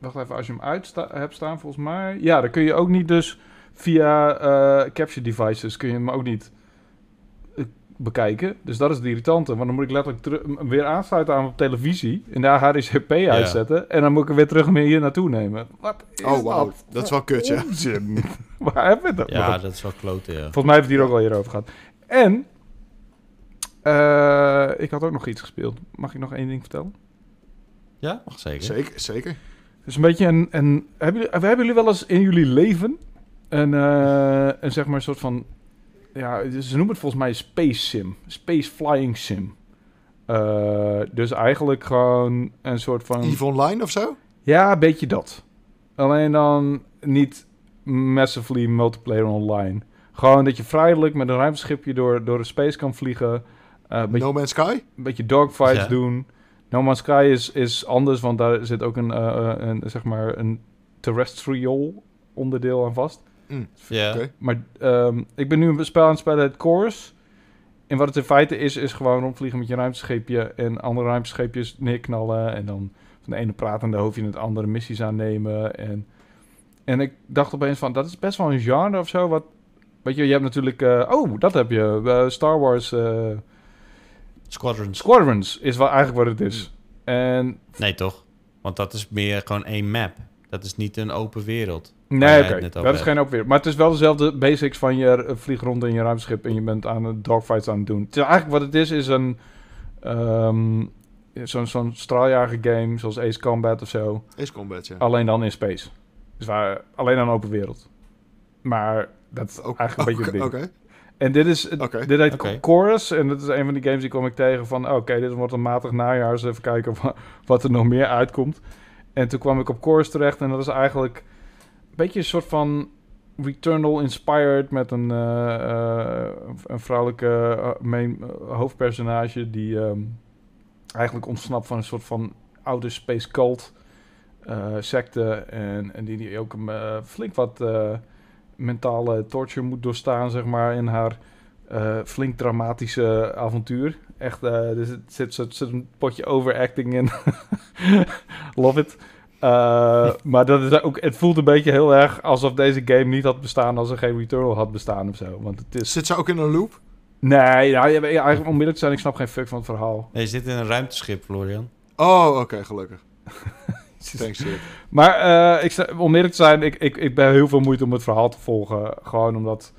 wacht even, als je hem uit hebt staan, volgens mij. Ja, dan kun je ook niet dus via eh, capture devices kun je hem ook niet bekijken. Dus dat is het irritante. Want dan moet ik letterlijk weer aansluiten aan op televisie. En daar HDCP uitzetten. En dan moet ik hem weer terug mee hier naartoe nemen. Wat is Oh, wauw. dat? Dat is wel kut, ja. Waar hebben we dat? Ja, nog? dat is wel kloten, ja. Volgens mij heeft het hier ook al hier over gehad. En eh, ik had ook nog iets gespeeld. Mag ik nog één ding vertellen? Ja, mag zeker. Zeker, zeker. Dus een beetje een... een hebben, jullie, hebben jullie wel eens in jullie leven een, eh, een zeg maar een soort van... Ja, ze noemen het volgens mij een space sim. Space flying sim. Eh, dus eigenlijk gewoon een soort van... EVE Online of zo? Ja, een beetje dat. Alleen dan niet massively multiplayer online. Gewoon dat je vrijelijk met een ruimteschipje door, door de space kan vliegen. Eh, een beetje No Man's Sky? een beetje dogfights Ja. doen. No Man's Sky is, is anders, want daar zit ook een, eh, een, zeg maar een terrestrial onderdeel aan vast. Ja. Oké. Maar ehm, ik ben nu een spel aan het spelen, het Chorus. En wat het in feite is, is gewoon rondvliegen met je ruimtescheepje en andere ruimtescheepjes neerknallen. En dan van de ene pratende hoofd je het andere missies aannemen. En, en ik dacht opeens van, dat is best wel een genre of zo. Wat, weet je, je hebt natuurlijk, eh, oh, dat heb je, eh, Star Wars... eh, Squadrons. Squadrons is wel eigenlijk wat het is. En Nee, toch? Want dat is meer gewoon één map. Dat is niet een open wereld. Nee, oké, dat is geen opweer. Maar het is wel dezelfde basics van je vlieg rond in je ruimteschip en je bent aan het dogfights aan het doen. Het is eigenlijk wat het is, is een ehm, zo'n zo'n straaljager game zoals Ace Combat of zo. Ace Combat, ja. Alleen dan in space. Dus waar, alleen aan open wereld. Maar dat is Ook- eigenlijk een beetje het ding. En dit is, dit heet Oké. Chorus. En dat is een van die games die kom ik tegen van... oh, Oké, dit wordt een matig najaar. Dus even kijken wa- wat er nog meer uitkomt. En toen kwam ik op Chorus terecht. En dat is eigenlijk beetje een soort van... Returnal inspired met een, eh, eh, een vrouwelijke eh, hoofdpersonage... die ehm, eigenlijk ontsnapt van een soort van oude space cult eh, secte. En, en die, die ook een, flink wat mentale torture moet doorstaan, zeg maar, in haar flink dramatische avontuur. Echt, er zit, zit, zit een potje overacting in. Love it. Eh, maar dat is ook, het voelt een beetje heel erg alsof deze game niet had bestaan als er geen Returnal had bestaan of zo. Want het is... Zit ze ook in een loop? Nee, ja, je- eigenlijk onmiddellijk zijn, ik snap geen fuck van het verhaal. Nee, je zit in een ruimteschip, Florian. Oh, oké, gelukkig. Thanks, shit. Maar eh, ik, sta- om eerlijk te zijn, ik, ik, ik ben heel veel moeite om het verhaal te volgen. Gewoon omdat,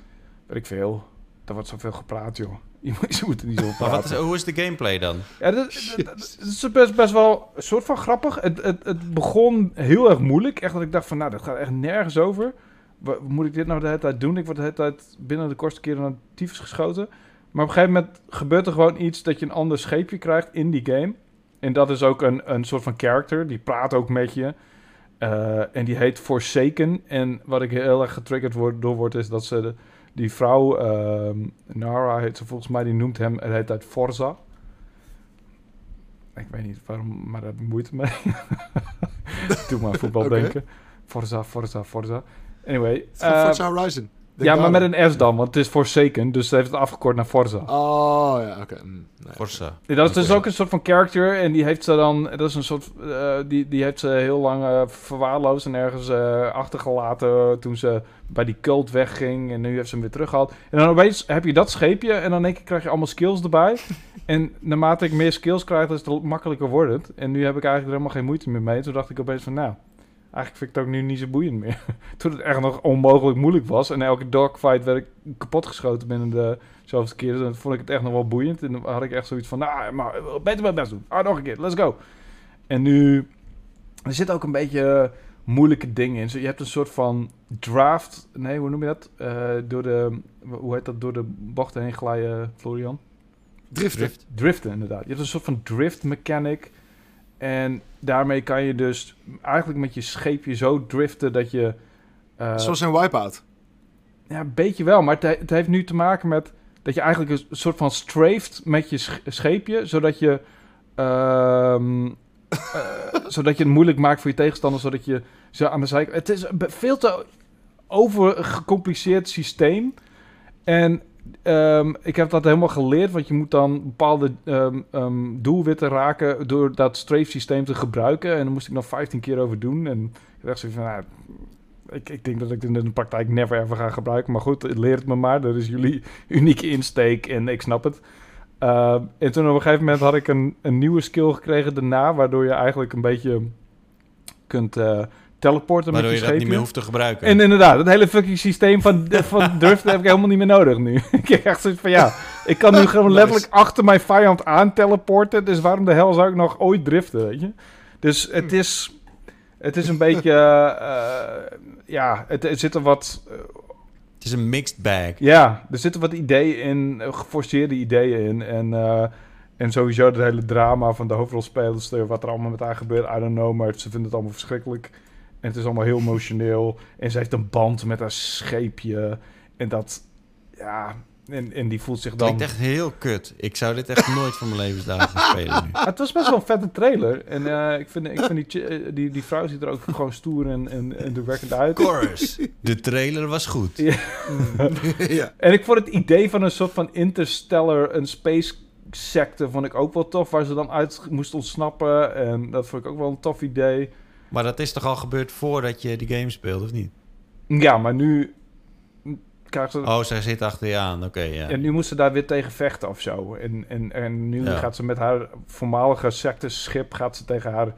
weet ik veel, er wordt zoveel gepraat, joh. Je moet- Ze moeten niet zo Maar praten. wat is, hoe is de gameplay dan? Ja, dat, dat- dat is best, best wel een soort van grappig. Het, het, het begon heel erg moeilijk. Echt dat ik dacht van, nou, dat gaat echt nergens over. Wa- moet ik dit nou de hele tijd doen? Ik word de hele tijd binnen de kortste keren aan tyfus geschoten. Maar op een gegeven moment gebeurt er gewoon iets dat je een ander scheepje krijgt in die game. En dat is ook een, een soort van character. Die praat ook met je. Eh, en die heet Forsaken. En wat ik heel erg getriggerd word, door word, is dat ze... De, die vrouw, ehm, Nara heet ze volgens mij, die noemt hem de hele tijd Forza. Ik weet niet waarom, maar daar heb ik moeite mee. Doe maar voetbal denken. Forza, Forza, Forza. Anyway. Forza Horizon. Denk ja, maar met een S dan, want het is Forsaken. Dus ze heeft het afgekort naar Forza. Oh, ja, oké. Mm, nee. Forza. Ja, dat is dus ook een soort van character. En die heeft ze dan. Dat is een soort. eh, die, die heeft ze heel lang eh, verwaarloosd en ergens eh, achtergelaten. toen ze bij die cult wegging. En nu heeft ze hem weer teruggehaald. En dan opeens heb je dat scheepje. En dan in één keer krijg je allemaal skills erbij. en naarmate ik meer skills krijg, is het makkelijker wordt het. En nu heb ik eigenlijk er helemaal geen moeite meer mee. Toen dacht ik opeens van. Nou. Eigenlijk vind ik het ook nu niet zo boeiend meer. Toen het echt nog onmogelijk moeilijk was. En elke dogfight werd ik kapotgeschoten binnen de zoveelste keer. Dan vond ik het echt nog wel boeiend. En dan had ik echt zoiets van, nou, maar beter mijn best doen. Ah, nog een keer, let's go. En nu, er zit ook een beetje moeilijke dingen in. Je hebt een soort van draft, nee, hoe noem je dat? Eh, door de, hoe heet dat, door de bochten heen glijden, Florian? Driften. Drift. Driften, inderdaad. Je hebt een soort van drift mechanic. En daarmee kan je dus eigenlijk met je scheepje zo driften dat je... eh, Zoals een Wipeout. ja, een beetje wel, maar het, he- het heeft nu te maken met dat je eigenlijk een soort van strafed met je sch- scheepje, zodat je, ehm, eh, zodat je het moeilijk maakt voor je tegenstander, zodat je zo aan de zijkant. Het is be- veel te overgecompliceerd systeem. En ehm, ik heb dat helemaal geleerd, want je moet dan bepaalde ehm, ehm, doelwitten raken door dat streefsysteem te gebruiken. En daar moest ik nog 15 keer over doen. En ik dacht zo van, nou, ik, ik denk dat ik dit in de praktijk never ever ga gebruiken. Maar goed, leer het me maar. Dat is jullie unieke insteek en ik snap het. En toen op een gegeven moment had ik een, een nieuwe skill gekregen daarna, waardoor je eigenlijk een beetje kunt uh, teleporten waardoor met je je dat niet meer hoeft te gebruiken. En inderdaad, het hele fucking systeem van, van driften heb ik helemaal niet meer nodig nu. ik heb echt zoiets van, ja, ik kan nu gewoon Nice. letterlijk achter mijn vijand aan teleporten. Dus waarom de hel zou ik nog ooit driften, weet je? Dus het is, het is een beetje, eh, ja, het, er zitten wat, eh, Het is een mixed bag. ja, er zitten wat ideeën in, eh, geforceerde ideeën in. En, eh, en sowieso het hele drama van de hoofdrolspelster, wat er allemaal met haar gebeurt, I don't know, maar ze vinden het allemaal verschrikkelijk. En het is allemaal heel emotioneel. En ze heeft een band met haar scheepje. En dat, ja, en, en die voelt zich dan... Klinkt echt heel kut. Ik zou dit echt nooit van mijn levensdagen spelen nu. Het was best wel een vette trailer. En eh, ik vind, ik vind die, eh, die, die vrouw ziet er ook gewoon stoer en, en, en uit. Chorus. De trailer was goed. Ja. ja. En ik vond het idee van een soort van interstellar, een space secte, vond ik ook wel tof. Waar ze dan uit moest ontsnappen. En dat vond ik ook wel een tof idee. Maar dat is toch al gebeurd voordat je die game speelt, of niet? Ja, maar nu krijgt ze... Oh, zij zit achter je aan. Oké, ja. En nu moest ze daar weer tegen vechten of zo. En, en, en nu Ja. gaat ze met haar voormalige secteschip... gaat ze tegen haar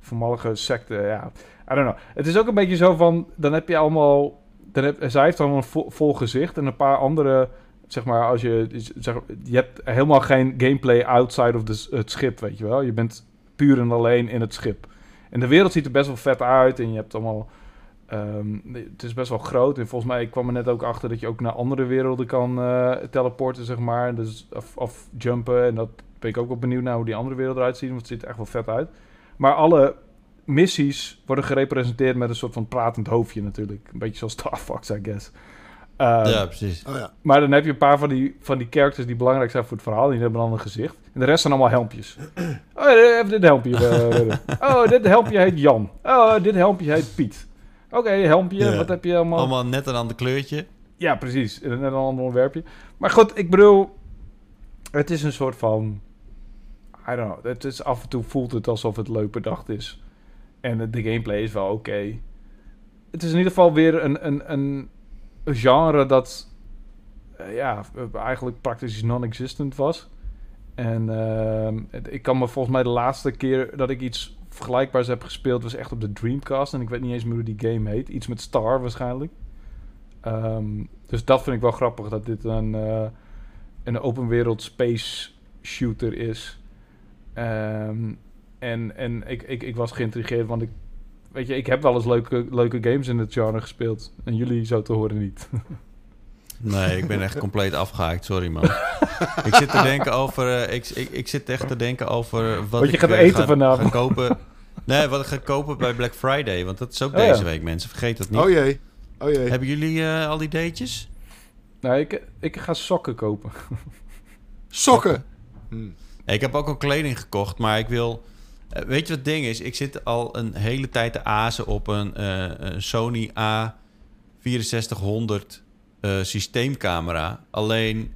voormalige secte... Ja, I don't know. Het is ook een beetje zo van... Dan heb je allemaal... Dan heb, zij heeft dan een vol, vol gezicht... en een paar andere... Zeg maar, als je... Zeg, je hebt helemaal geen gameplay outside of the, het schip, weet je wel. Je bent puur en alleen in het schip. En de wereld ziet er best wel vet uit. En je hebt allemaal... ehm, het is best wel groot. En volgens mij ik kwam er net ook achter dat je ook naar andere werelden kan eh, teleporten, zeg maar. Dus, of, of jumpen. En dat ben ik ook wel benieuwd naar hoe die andere wereld eruit ziet. Want het ziet er echt wel vet uit. Maar alle missies worden gerepresenteerd met een soort van pratend hoofdje natuurlijk. Een beetje zoals Star Fox, I guess. Ehm, ja, precies. Oh ja. maar dan heb je een paar van die, van die characters die belangrijk zijn voor het verhaal. Die hebben dan een gezicht. En de rest zijn allemaal helmpjes. Oh, eh, even dit helmpje. eh, oh, dit helmpje heet Jan. Oh, dit helmpje heet Piet. Oké, helmpje. Ja. Wat heb je allemaal? Allemaal net een ander kleurtje. Ja, precies. En Net een ander onderwerpje. Maar goed, ik bedoel... Het is een soort van... I don't know. Het is af en toe voelt het alsof het leuk bedacht is. En de- de gameplay is wel oké. Het is in ieder geval weer een, een, een genre dat... eh, ja, eigenlijk praktisch non-existent was. En ehm, ik kan me volgens mij de laatste keer dat ik iets vergelijkbaars heb gespeeld... was echt op de Dreamcast. En ik weet niet eens meer hoe die game heet. Iets met Star waarschijnlijk. Ehm, dus dat vind ik wel grappig, dat dit een, eh, een open wereld space shooter is. Ehm, en en ik, ik, ik was geïntrigeerd, want ik, weet je, ik heb wel eens leuke, leuke games in het genre gespeeld. En jullie zo te horen niet. Nee, ik ben echt compleet afgehaakt. Sorry, man. ik zit te denken over... eh, ik, ik, ik zit echt te denken over wat, Wat je ik, gaat eh, eten ga, vanavond. ga kopen. Nee, wat ik ga kopen bij Black Friday. Want dat is ook Oh, ja. deze week, mensen. Vergeet dat niet. Oh jee. Oh jee. Hebben jullie eh, al die datejes? nou, ik, ik ga sokken kopen. Sokken. Hm. Ik heb ook al kleding gekocht, maar ik wil... eh, weet je wat het ding is? Ik zit al een hele tijd te azen op een, eh, een Sony A6400 eh, systeemcamera. Alleen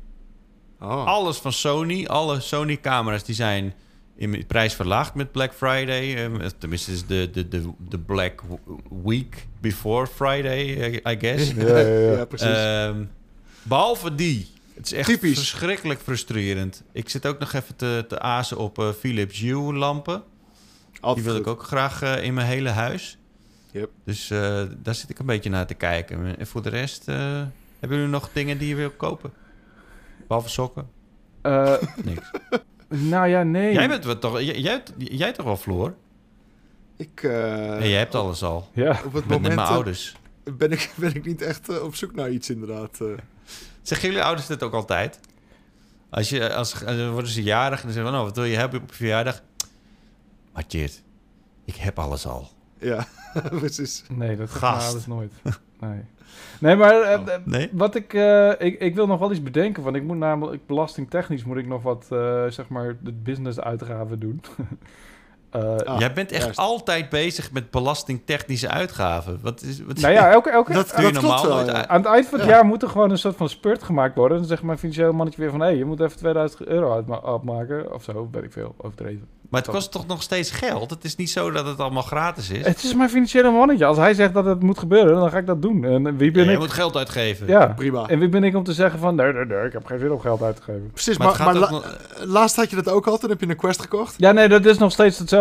Oh. alles van Sony, alle Sony-camera's, die zijn in prijs verlaagd met Black Friday. Eh, tenminste, is de, de, de, de Black Week before Friday, I guess. Ja, ja, ja. ja, precies. Ehm, behalve die. Het is echt Typisch. verschrikkelijk frustrerend. Ik zit ook nog even te, te azen op Philips Hue lampen. Die wil goed. ik ook graag eh, in mijn hele huis. Yep. Dus eh, daar zit ik een beetje naar te kijken. En voor de rest, eh, hebben jullie nog dingen die je wil kopen? Behalve sokken? Niks. nou ja, nee. Jij bent wat toch, jij, jij, jij toch wel, Floor? Ik, nee, jij hebt alles al. Ja. Op het Met, met moment mijn ouders. ben, ik, ben ik niet echt op zoek naar iets, inderdaad. Zeggen jullie ouders dit ook altijd? Als je, als, worden ze jarig en dan zeggen van, oh, wat wil je hebben op je verjaardag? Maar Tjeerd, ik heb alles al. ja, precies. Nee, dat gaat dus nooit. Nee. Nee, maar eh, Oh. eh, Nee? wat ik, eh, ik... Ik wil nog wel iets bedenken, want ik moet namelijk... Belastingtechnisch moet ik nog wat, eh, zeg maar, de business uitgaven doen. Eh, Ah, Jij bent echt juist. altijd bezig met belastingtechnische uitgaven. Wat is, wat nou ja, elke, elke, Dat, doe je dat normaal klopt wel, nooit ja. aan het eind van het Ja. jaar moet er gewoon een soort van spurt gemaakt worden. Dan zegt mijn financieel mannetje weer van... hé, hey, je moet even 2000 euro uitma- afmaken. Of zo, weet ik veel, overdreven. Maar het kost toch nog steeds geld? Het is niet zo dat het allemaal gratis is. Het is mijn financiële mannetje. Als hij zegt dat het moet gebeuren, dan ga ik dat doen. En wie ben Ja, je ik? moet geld uitgeven. Ja, Prima. en wie ben ik om te zeggen van... nee, nee, nee, ik heb geen zin om geld uit te geven. Precies, Maar maar, la- nog- laatst had je dat ook al, toen heb je een Quest gekocht. Ja, nee, dat is nog steeds hetzelfde.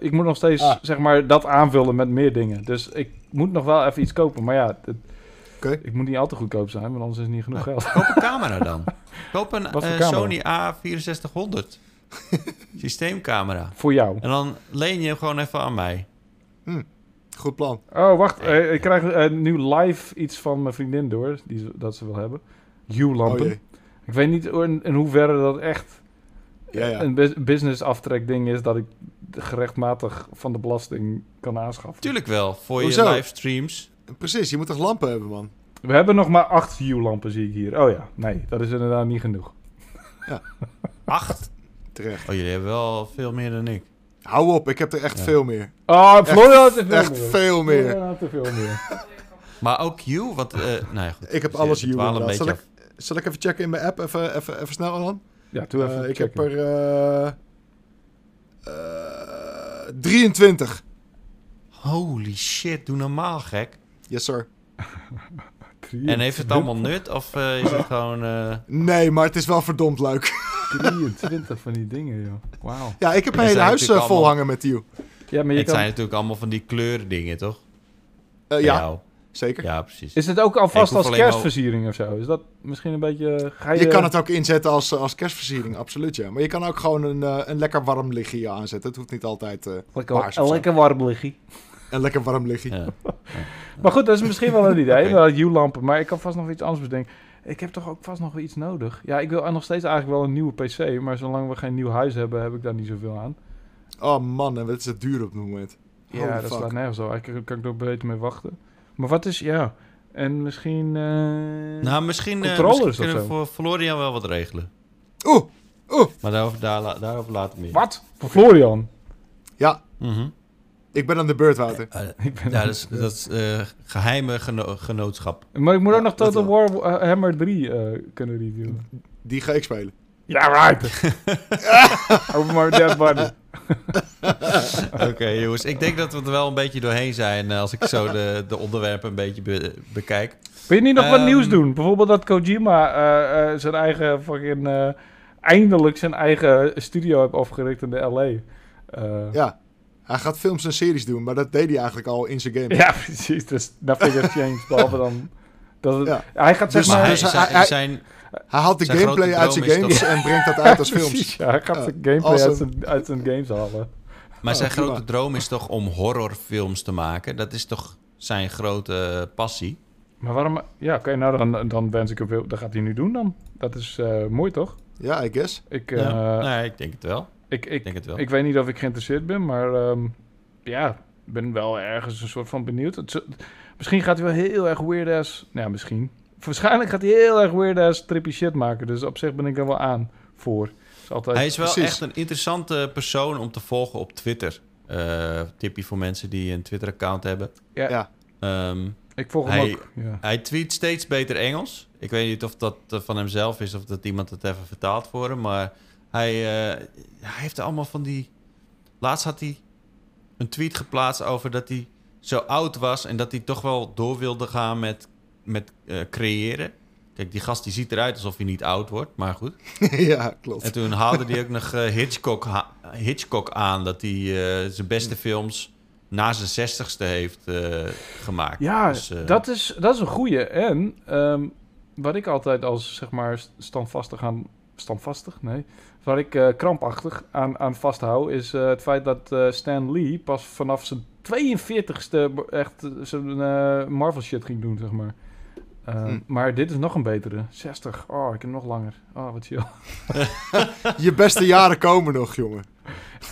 Ik moet nog steeds, Ah. zeg maar, dat aanvullen met meer dingen. Dus ik moet nog wel even iets kopen. Maar ja, het- Oké. ik moet niet al te goedkoop zijn, want anders is het niet genoeg geld. Koop een camera dan. Koop een eh? Sony A6400. Systeemcamera. Voor jou. En dan leen je hem gewoon even aan mij. Goed plan. Oh, wacht. eh, ik krijg eh, nu live iets van mijn vriendin door, die, ze- dat ze wil hebben. Oh Hue-lampen. jee. ik weet niet in, in hoeverre dat echt Ja, ja. een bus- business aftrek ding is... dat ik gerechtmatig van de belasting kan aanschaffen. Tuurlijk wel, voor Hoezo? je livestreams. Precies, je moet toch lampen hebben, man? We hebben nog maar acht Hue-lampen, zie ik hier. Oh ja, nee, dat is inderdaad niet genoeg. Acht. Terecht. Oh, jullie hebben wel veel meer dan ik. Hou op, ik heb er echt Ja. veel meer. Oh, Florian had te veel Echt meer. veel meer. Florian had te veel meer. Maar ook you, want... eh nou ja, goed. Ik heb We alles een inderdaad. beetje Zal ik, zal ik even checken in mijn app? Even, even, even snel dan. Ja, doe even Eh, ik checken. heb er eh, eh, 23. Holy shit, doe normaal gek. Yes, sir. En heeft het allemaal nut? Of eh, is het gewoon... eh, Nee, maar het is wel verdomd leuk. 23 van die dingen, joh. Wauw. Ja, ik heb Er mijn hele huis eh, vol allemaal- hangen met die. Ja, maar je het kan... zijn natuurlijk allemaal van die kleurdingen, toch? Eh, ja, jou. Zeker. Ja, precies. Is het ook alvast als kerstversiering of zo? Is dat misschien een beetje... Ga je, Je kan het ook inzetten als, als kerstversiering, absoluut ja. Maar je kan ook gewoon een, eh, een lekker warm lichtje aanzetten. Het hoeft niet altijd eh, Lekker, paars of een zo. lekker warm liggie. een lekker warm lichtje. Ja. Maar goed, dat is misschien wel een idee. Oké. Wel Hue-lampen. Maar ik kan vast nog iets anders bedenken. Ik heb toch ook vast nog wel iets nodig. Ja, ik wil nog steeds eigenlijk wel een nieuwe PC. Maar zolang we geen nieuw huis hebben, heb ik daar niet zoveel aan. Oh man, en wat is het duur op het moment. Ja, dat fuck. slaat nergens op. Eigenlijk kan ik er ook beter mee wachten. Maar wat is... Ja... En misschien... eh, Nou, misschien, eh Controllers misschien kunnen we voor Florian wel wat regelen. Oeh, oeh. Maar daarover, daar, daarover later meer. Wat? Voor Florian? Ja, Mhm. ik ben aan de beurt, Wouter. Eh, Ik ben ja, dat is, dat is eh, geheime geno- genootschap. Maar ik moet ook nog Total War Hammer 3 eh, kunnen reviewen. Die ga ik spelen. Ja, right. Over my dead body. Oké, jongens. Ik denk dat we er wel een beetje doorheen zijn eh, als ik zo de, de onderwerpen een beetje be- bekijk. Wil je niet nog wat Ehm, nieuws doen? Bijvoorbeeld dat Kojima eh, eh, zijn eigen fucking... eh, eindelijk zijn eigen studio heeft opgericht in de LA. Eh, Ja, hij gaat films en series doen, maar dat deed hij eigenlijk al in zijn game. ja, precies. Dus nothing has changed. Behalve dan... Dat het, Ja. Hij gaat zeg Dus- maar... Maar dus hij, hij- zijn, hij- zijn, Hij haalt de Zijn gameplay uit zijn games en brengt dat uit als films. Precies, ja, hij gaat zijn gameplay uit zijn, uit zijn games halen. maar zijn Oh, prima. grote droom is toch om horrorfilms te maken? Dat is toch zijn grote passie? Maar waarom... Ja, oké, nou dan, dan wens ik hem veel... Dat gaat hij nu doen dan. Dat is eh, mooi, toch? Ja, I guess. Ik, eh, ja. Nee, ik denk het wel. ik, ik, Ik denk het wel. Ik weet niet of ik geïnteresseerd ben, maar ehm, ja, ik ben wel ergens een soort van benieuwd. Het, misschien gaat hij wel heel erg weird ass... Nou ja, misschien. Waarschijnlijk gaat hij heel erg weird ass trippy shit maken. Dus op zich ben ik er wel aan voor. Is altijd... Hij is wel Precies. echt een interessante persoon om te volgen op Twitter. Eh tipje voor mensen die een Twitter-account hebben. ja, ja. Ehm, ik volg hem hij- ook. Ja. hij tweet steeds beter Engels. Ik weet niet of dat eh, van hemzelf is of dat iemand het even vertaalt voor hem. Maar hij, eh, hij heeft allemaal van die... Laatst had hij een tweet geplaatst over dat hij zo oud was... en dat hij toch wel door wilde gaan met, met eh, creëren. Kijk, die gast die ziet eruit alsof hij niet oud wordt, maar goed. ja, klopt. En toen haalde hij ook nog eh, Hitchcock, ha- Hitchcock aan... dat hij eh, zijn beste films na zijn zestigste heeft eh, gemaakt. Ja, Dus, eh, dat, is, dat is een goeie. En ehm, wat ik altijd als, zeg maar, st- standvastig aan... Standvastig? Nee. Waar ik eh, krampachtig aan, aan vasthoud... is eh, het feit dat eh, Stan Lee pas vanaf zijn 42ste... be- echt zijn eh, Marvel shit ging doen, zeg maar. Ehm, Hm. Maar dit is nog een betere. 60. Oh, ik heb nog langer. Oh, wat chill. Je beste jaren komen nog, jongen.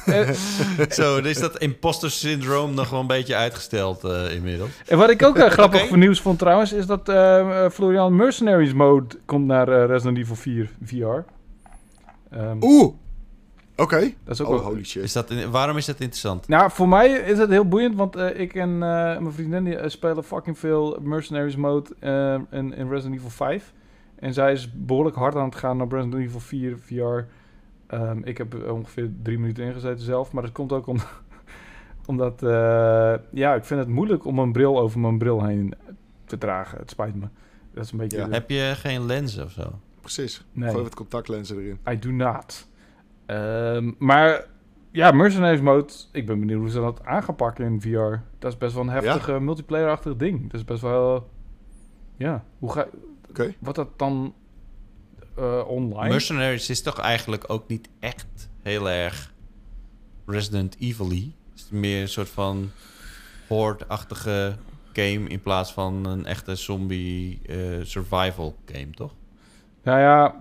Eh, Zo, dus dat imposter syndroom nog wel een beetje uitgesteld eh, inmiddels. en wat ik ook eh, grappig voor nieuws vond trouwens... is dat eh, eh, Florian Mercenaries Mode komt naar eh, Resident Evil 4 VR. Ehm, Oeh, Oké. Dat is ook Oh, wel... holy shit. Is dat, waarom is dat interessant? Nou, voor mij is het heel boeiend, want eh, ik en eh, mijn vriendin die, eh, spelen fucking veel Mercenaries mode in, in Resident Evil 5. En zij is behoorlijk hard aan het gaan op Resident Evil 4 VR. Ehm, ik heb er ongeveer drie minuten ingezeten zelf, maar dat komt ook om, omdat, eh, ja, ik vind het moeilijk om een bril over mijn bril heen te dragen. Het spijt me. Dat is een beetje... Ja. Heb je geen lens of zo? Precies. Nee. Gooi wat contactlenzen erin. I do not. Ehm, maar ja, Mercenaries Mode, ik ben benieuwd hoe ze dat aangepakt in VR. Dat is best wel een heftige multiplayer-achtig ding. Dat is best wel... ja, hoe ga... Oké. Wordt dat dan eh, online? Mercenaries is toch eigenlijk ook niet echt heel erg Resident Evil-y. Het is meer een soort van horde-achtige game in plaats van een echte zombie eh, survival game, toch? nou ja,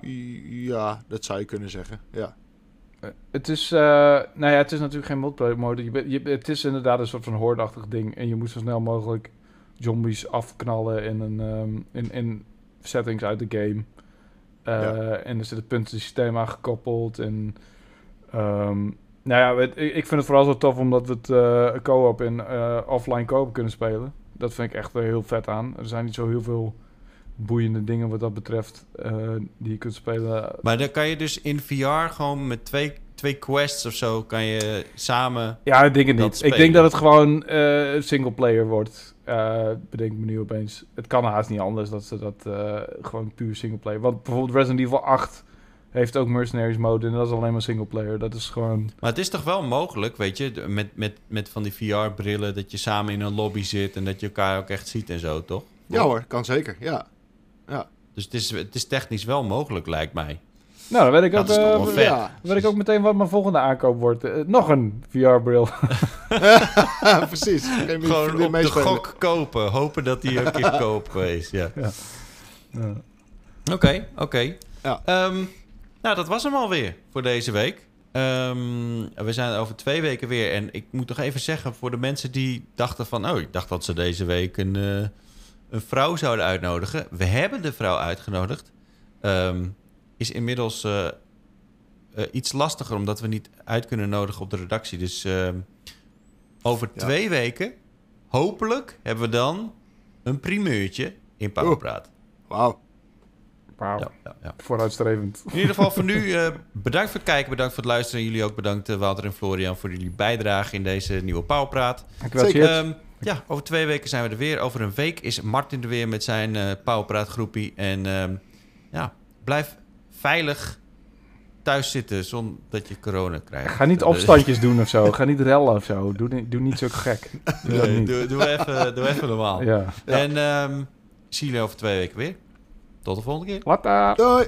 Ja, dat zou je kunnen zeggen. Ja. Het is... eh, nou ja, het is natuurlijk geen multiplayer mode. Je, bent- je, het is inderdaad een soort van horde-achtig ding. En je moet zo snel mogelijk zombies afknallen in, een, ehm, in, in settings uit de game. Eh, Ja. En er zit het puntensysteem aan gekoppeld. En ehm, nou ja, ik, vind het vooral zo tof omdat we het eh, co-op en eh, offline co-op kunnen spelen. Dat vind ik echt heel vet aan. Er zijn niet zo heel veel boeiende dingen wat dat betreft eh, die je kunt spelen. Maar dan kan je dus in VR gewoon met twee, twee quests of zo... kan je samen... Ja, ik denk het niet. Ik denk dat het gewoon eh single player wordt. Eh bedenk me nu opeens. Het kan haast niet anders dat ze dat eh, gewoon puur single player. Want bijvoorbeeld Resident Evil 8 heeft ook Mercenaries mode en dat is alleen maar single player. Dat is gewoon. Maar het is toch wel mogelijk, weet je... met, met, met van die VR-brillen... dat je samen in een lobby zit... en dat je elkaar ook echt ziet en zo, toch? ja hoor, kan zeker. Ja. Dus het is, het is technisch wel mogelijk, lijkt mij. Nou, dan weet ik Dat ook, eh, ja. dan weet ik ook meteen wat mijn volgende aankoop wordt. Eh, nog een VR-bril. Precies. Gewoon op de gok kopen. Hopen dat die een keer koop is, ja. Ja. Oké, oké. Ja. Ehm, nou, dat was hem alweer voor deze week. Ehm, we zijn over twee weken weer. En ik moet toch even zeggen, voor de mensen die dachten van... oh, ik dacht dat ze deze week een, eh, een vrouw zouden uitnodigen. We hebben de vrouw uitgenodigd. Ehm, is inmiddels eh, eh, iets lastiger, omdat we niet uit kunnen nodigen op de redactie. Dus ehm, over Ja. twee weken, hopelijk, hebben we dan een primeurtje in Powerpraat. Wauw. Wauw, Ja, ja, ja. vooruitstrevend. In ieder geval voor nu, eh, bedankt voor het kijken, bedankt voor het luisteren. En jullie ook bedankt, eh, Wouter en Florian, voor jullie bijdrage in deze nieuwe Pauwpraat. Dankjewel, Zeker. Cheers. Ja, over twee weken zijn we er weer. Over een week is Martin er weer met zijn eh Pauwpraat groepie. En ehm, ja, blijf veilig thuis zitten zonder dat je corona krijgt. Ga niet opstandjes doen of zo. Ga niet rellen of zo. Doe, niet- doe niet zo gek. Doe dat Nee, niet. doe, doe, even, doe even normaal. Ja. En ehm zie jullie over twee weken weer. Tot de volgende keer. Later. Doei.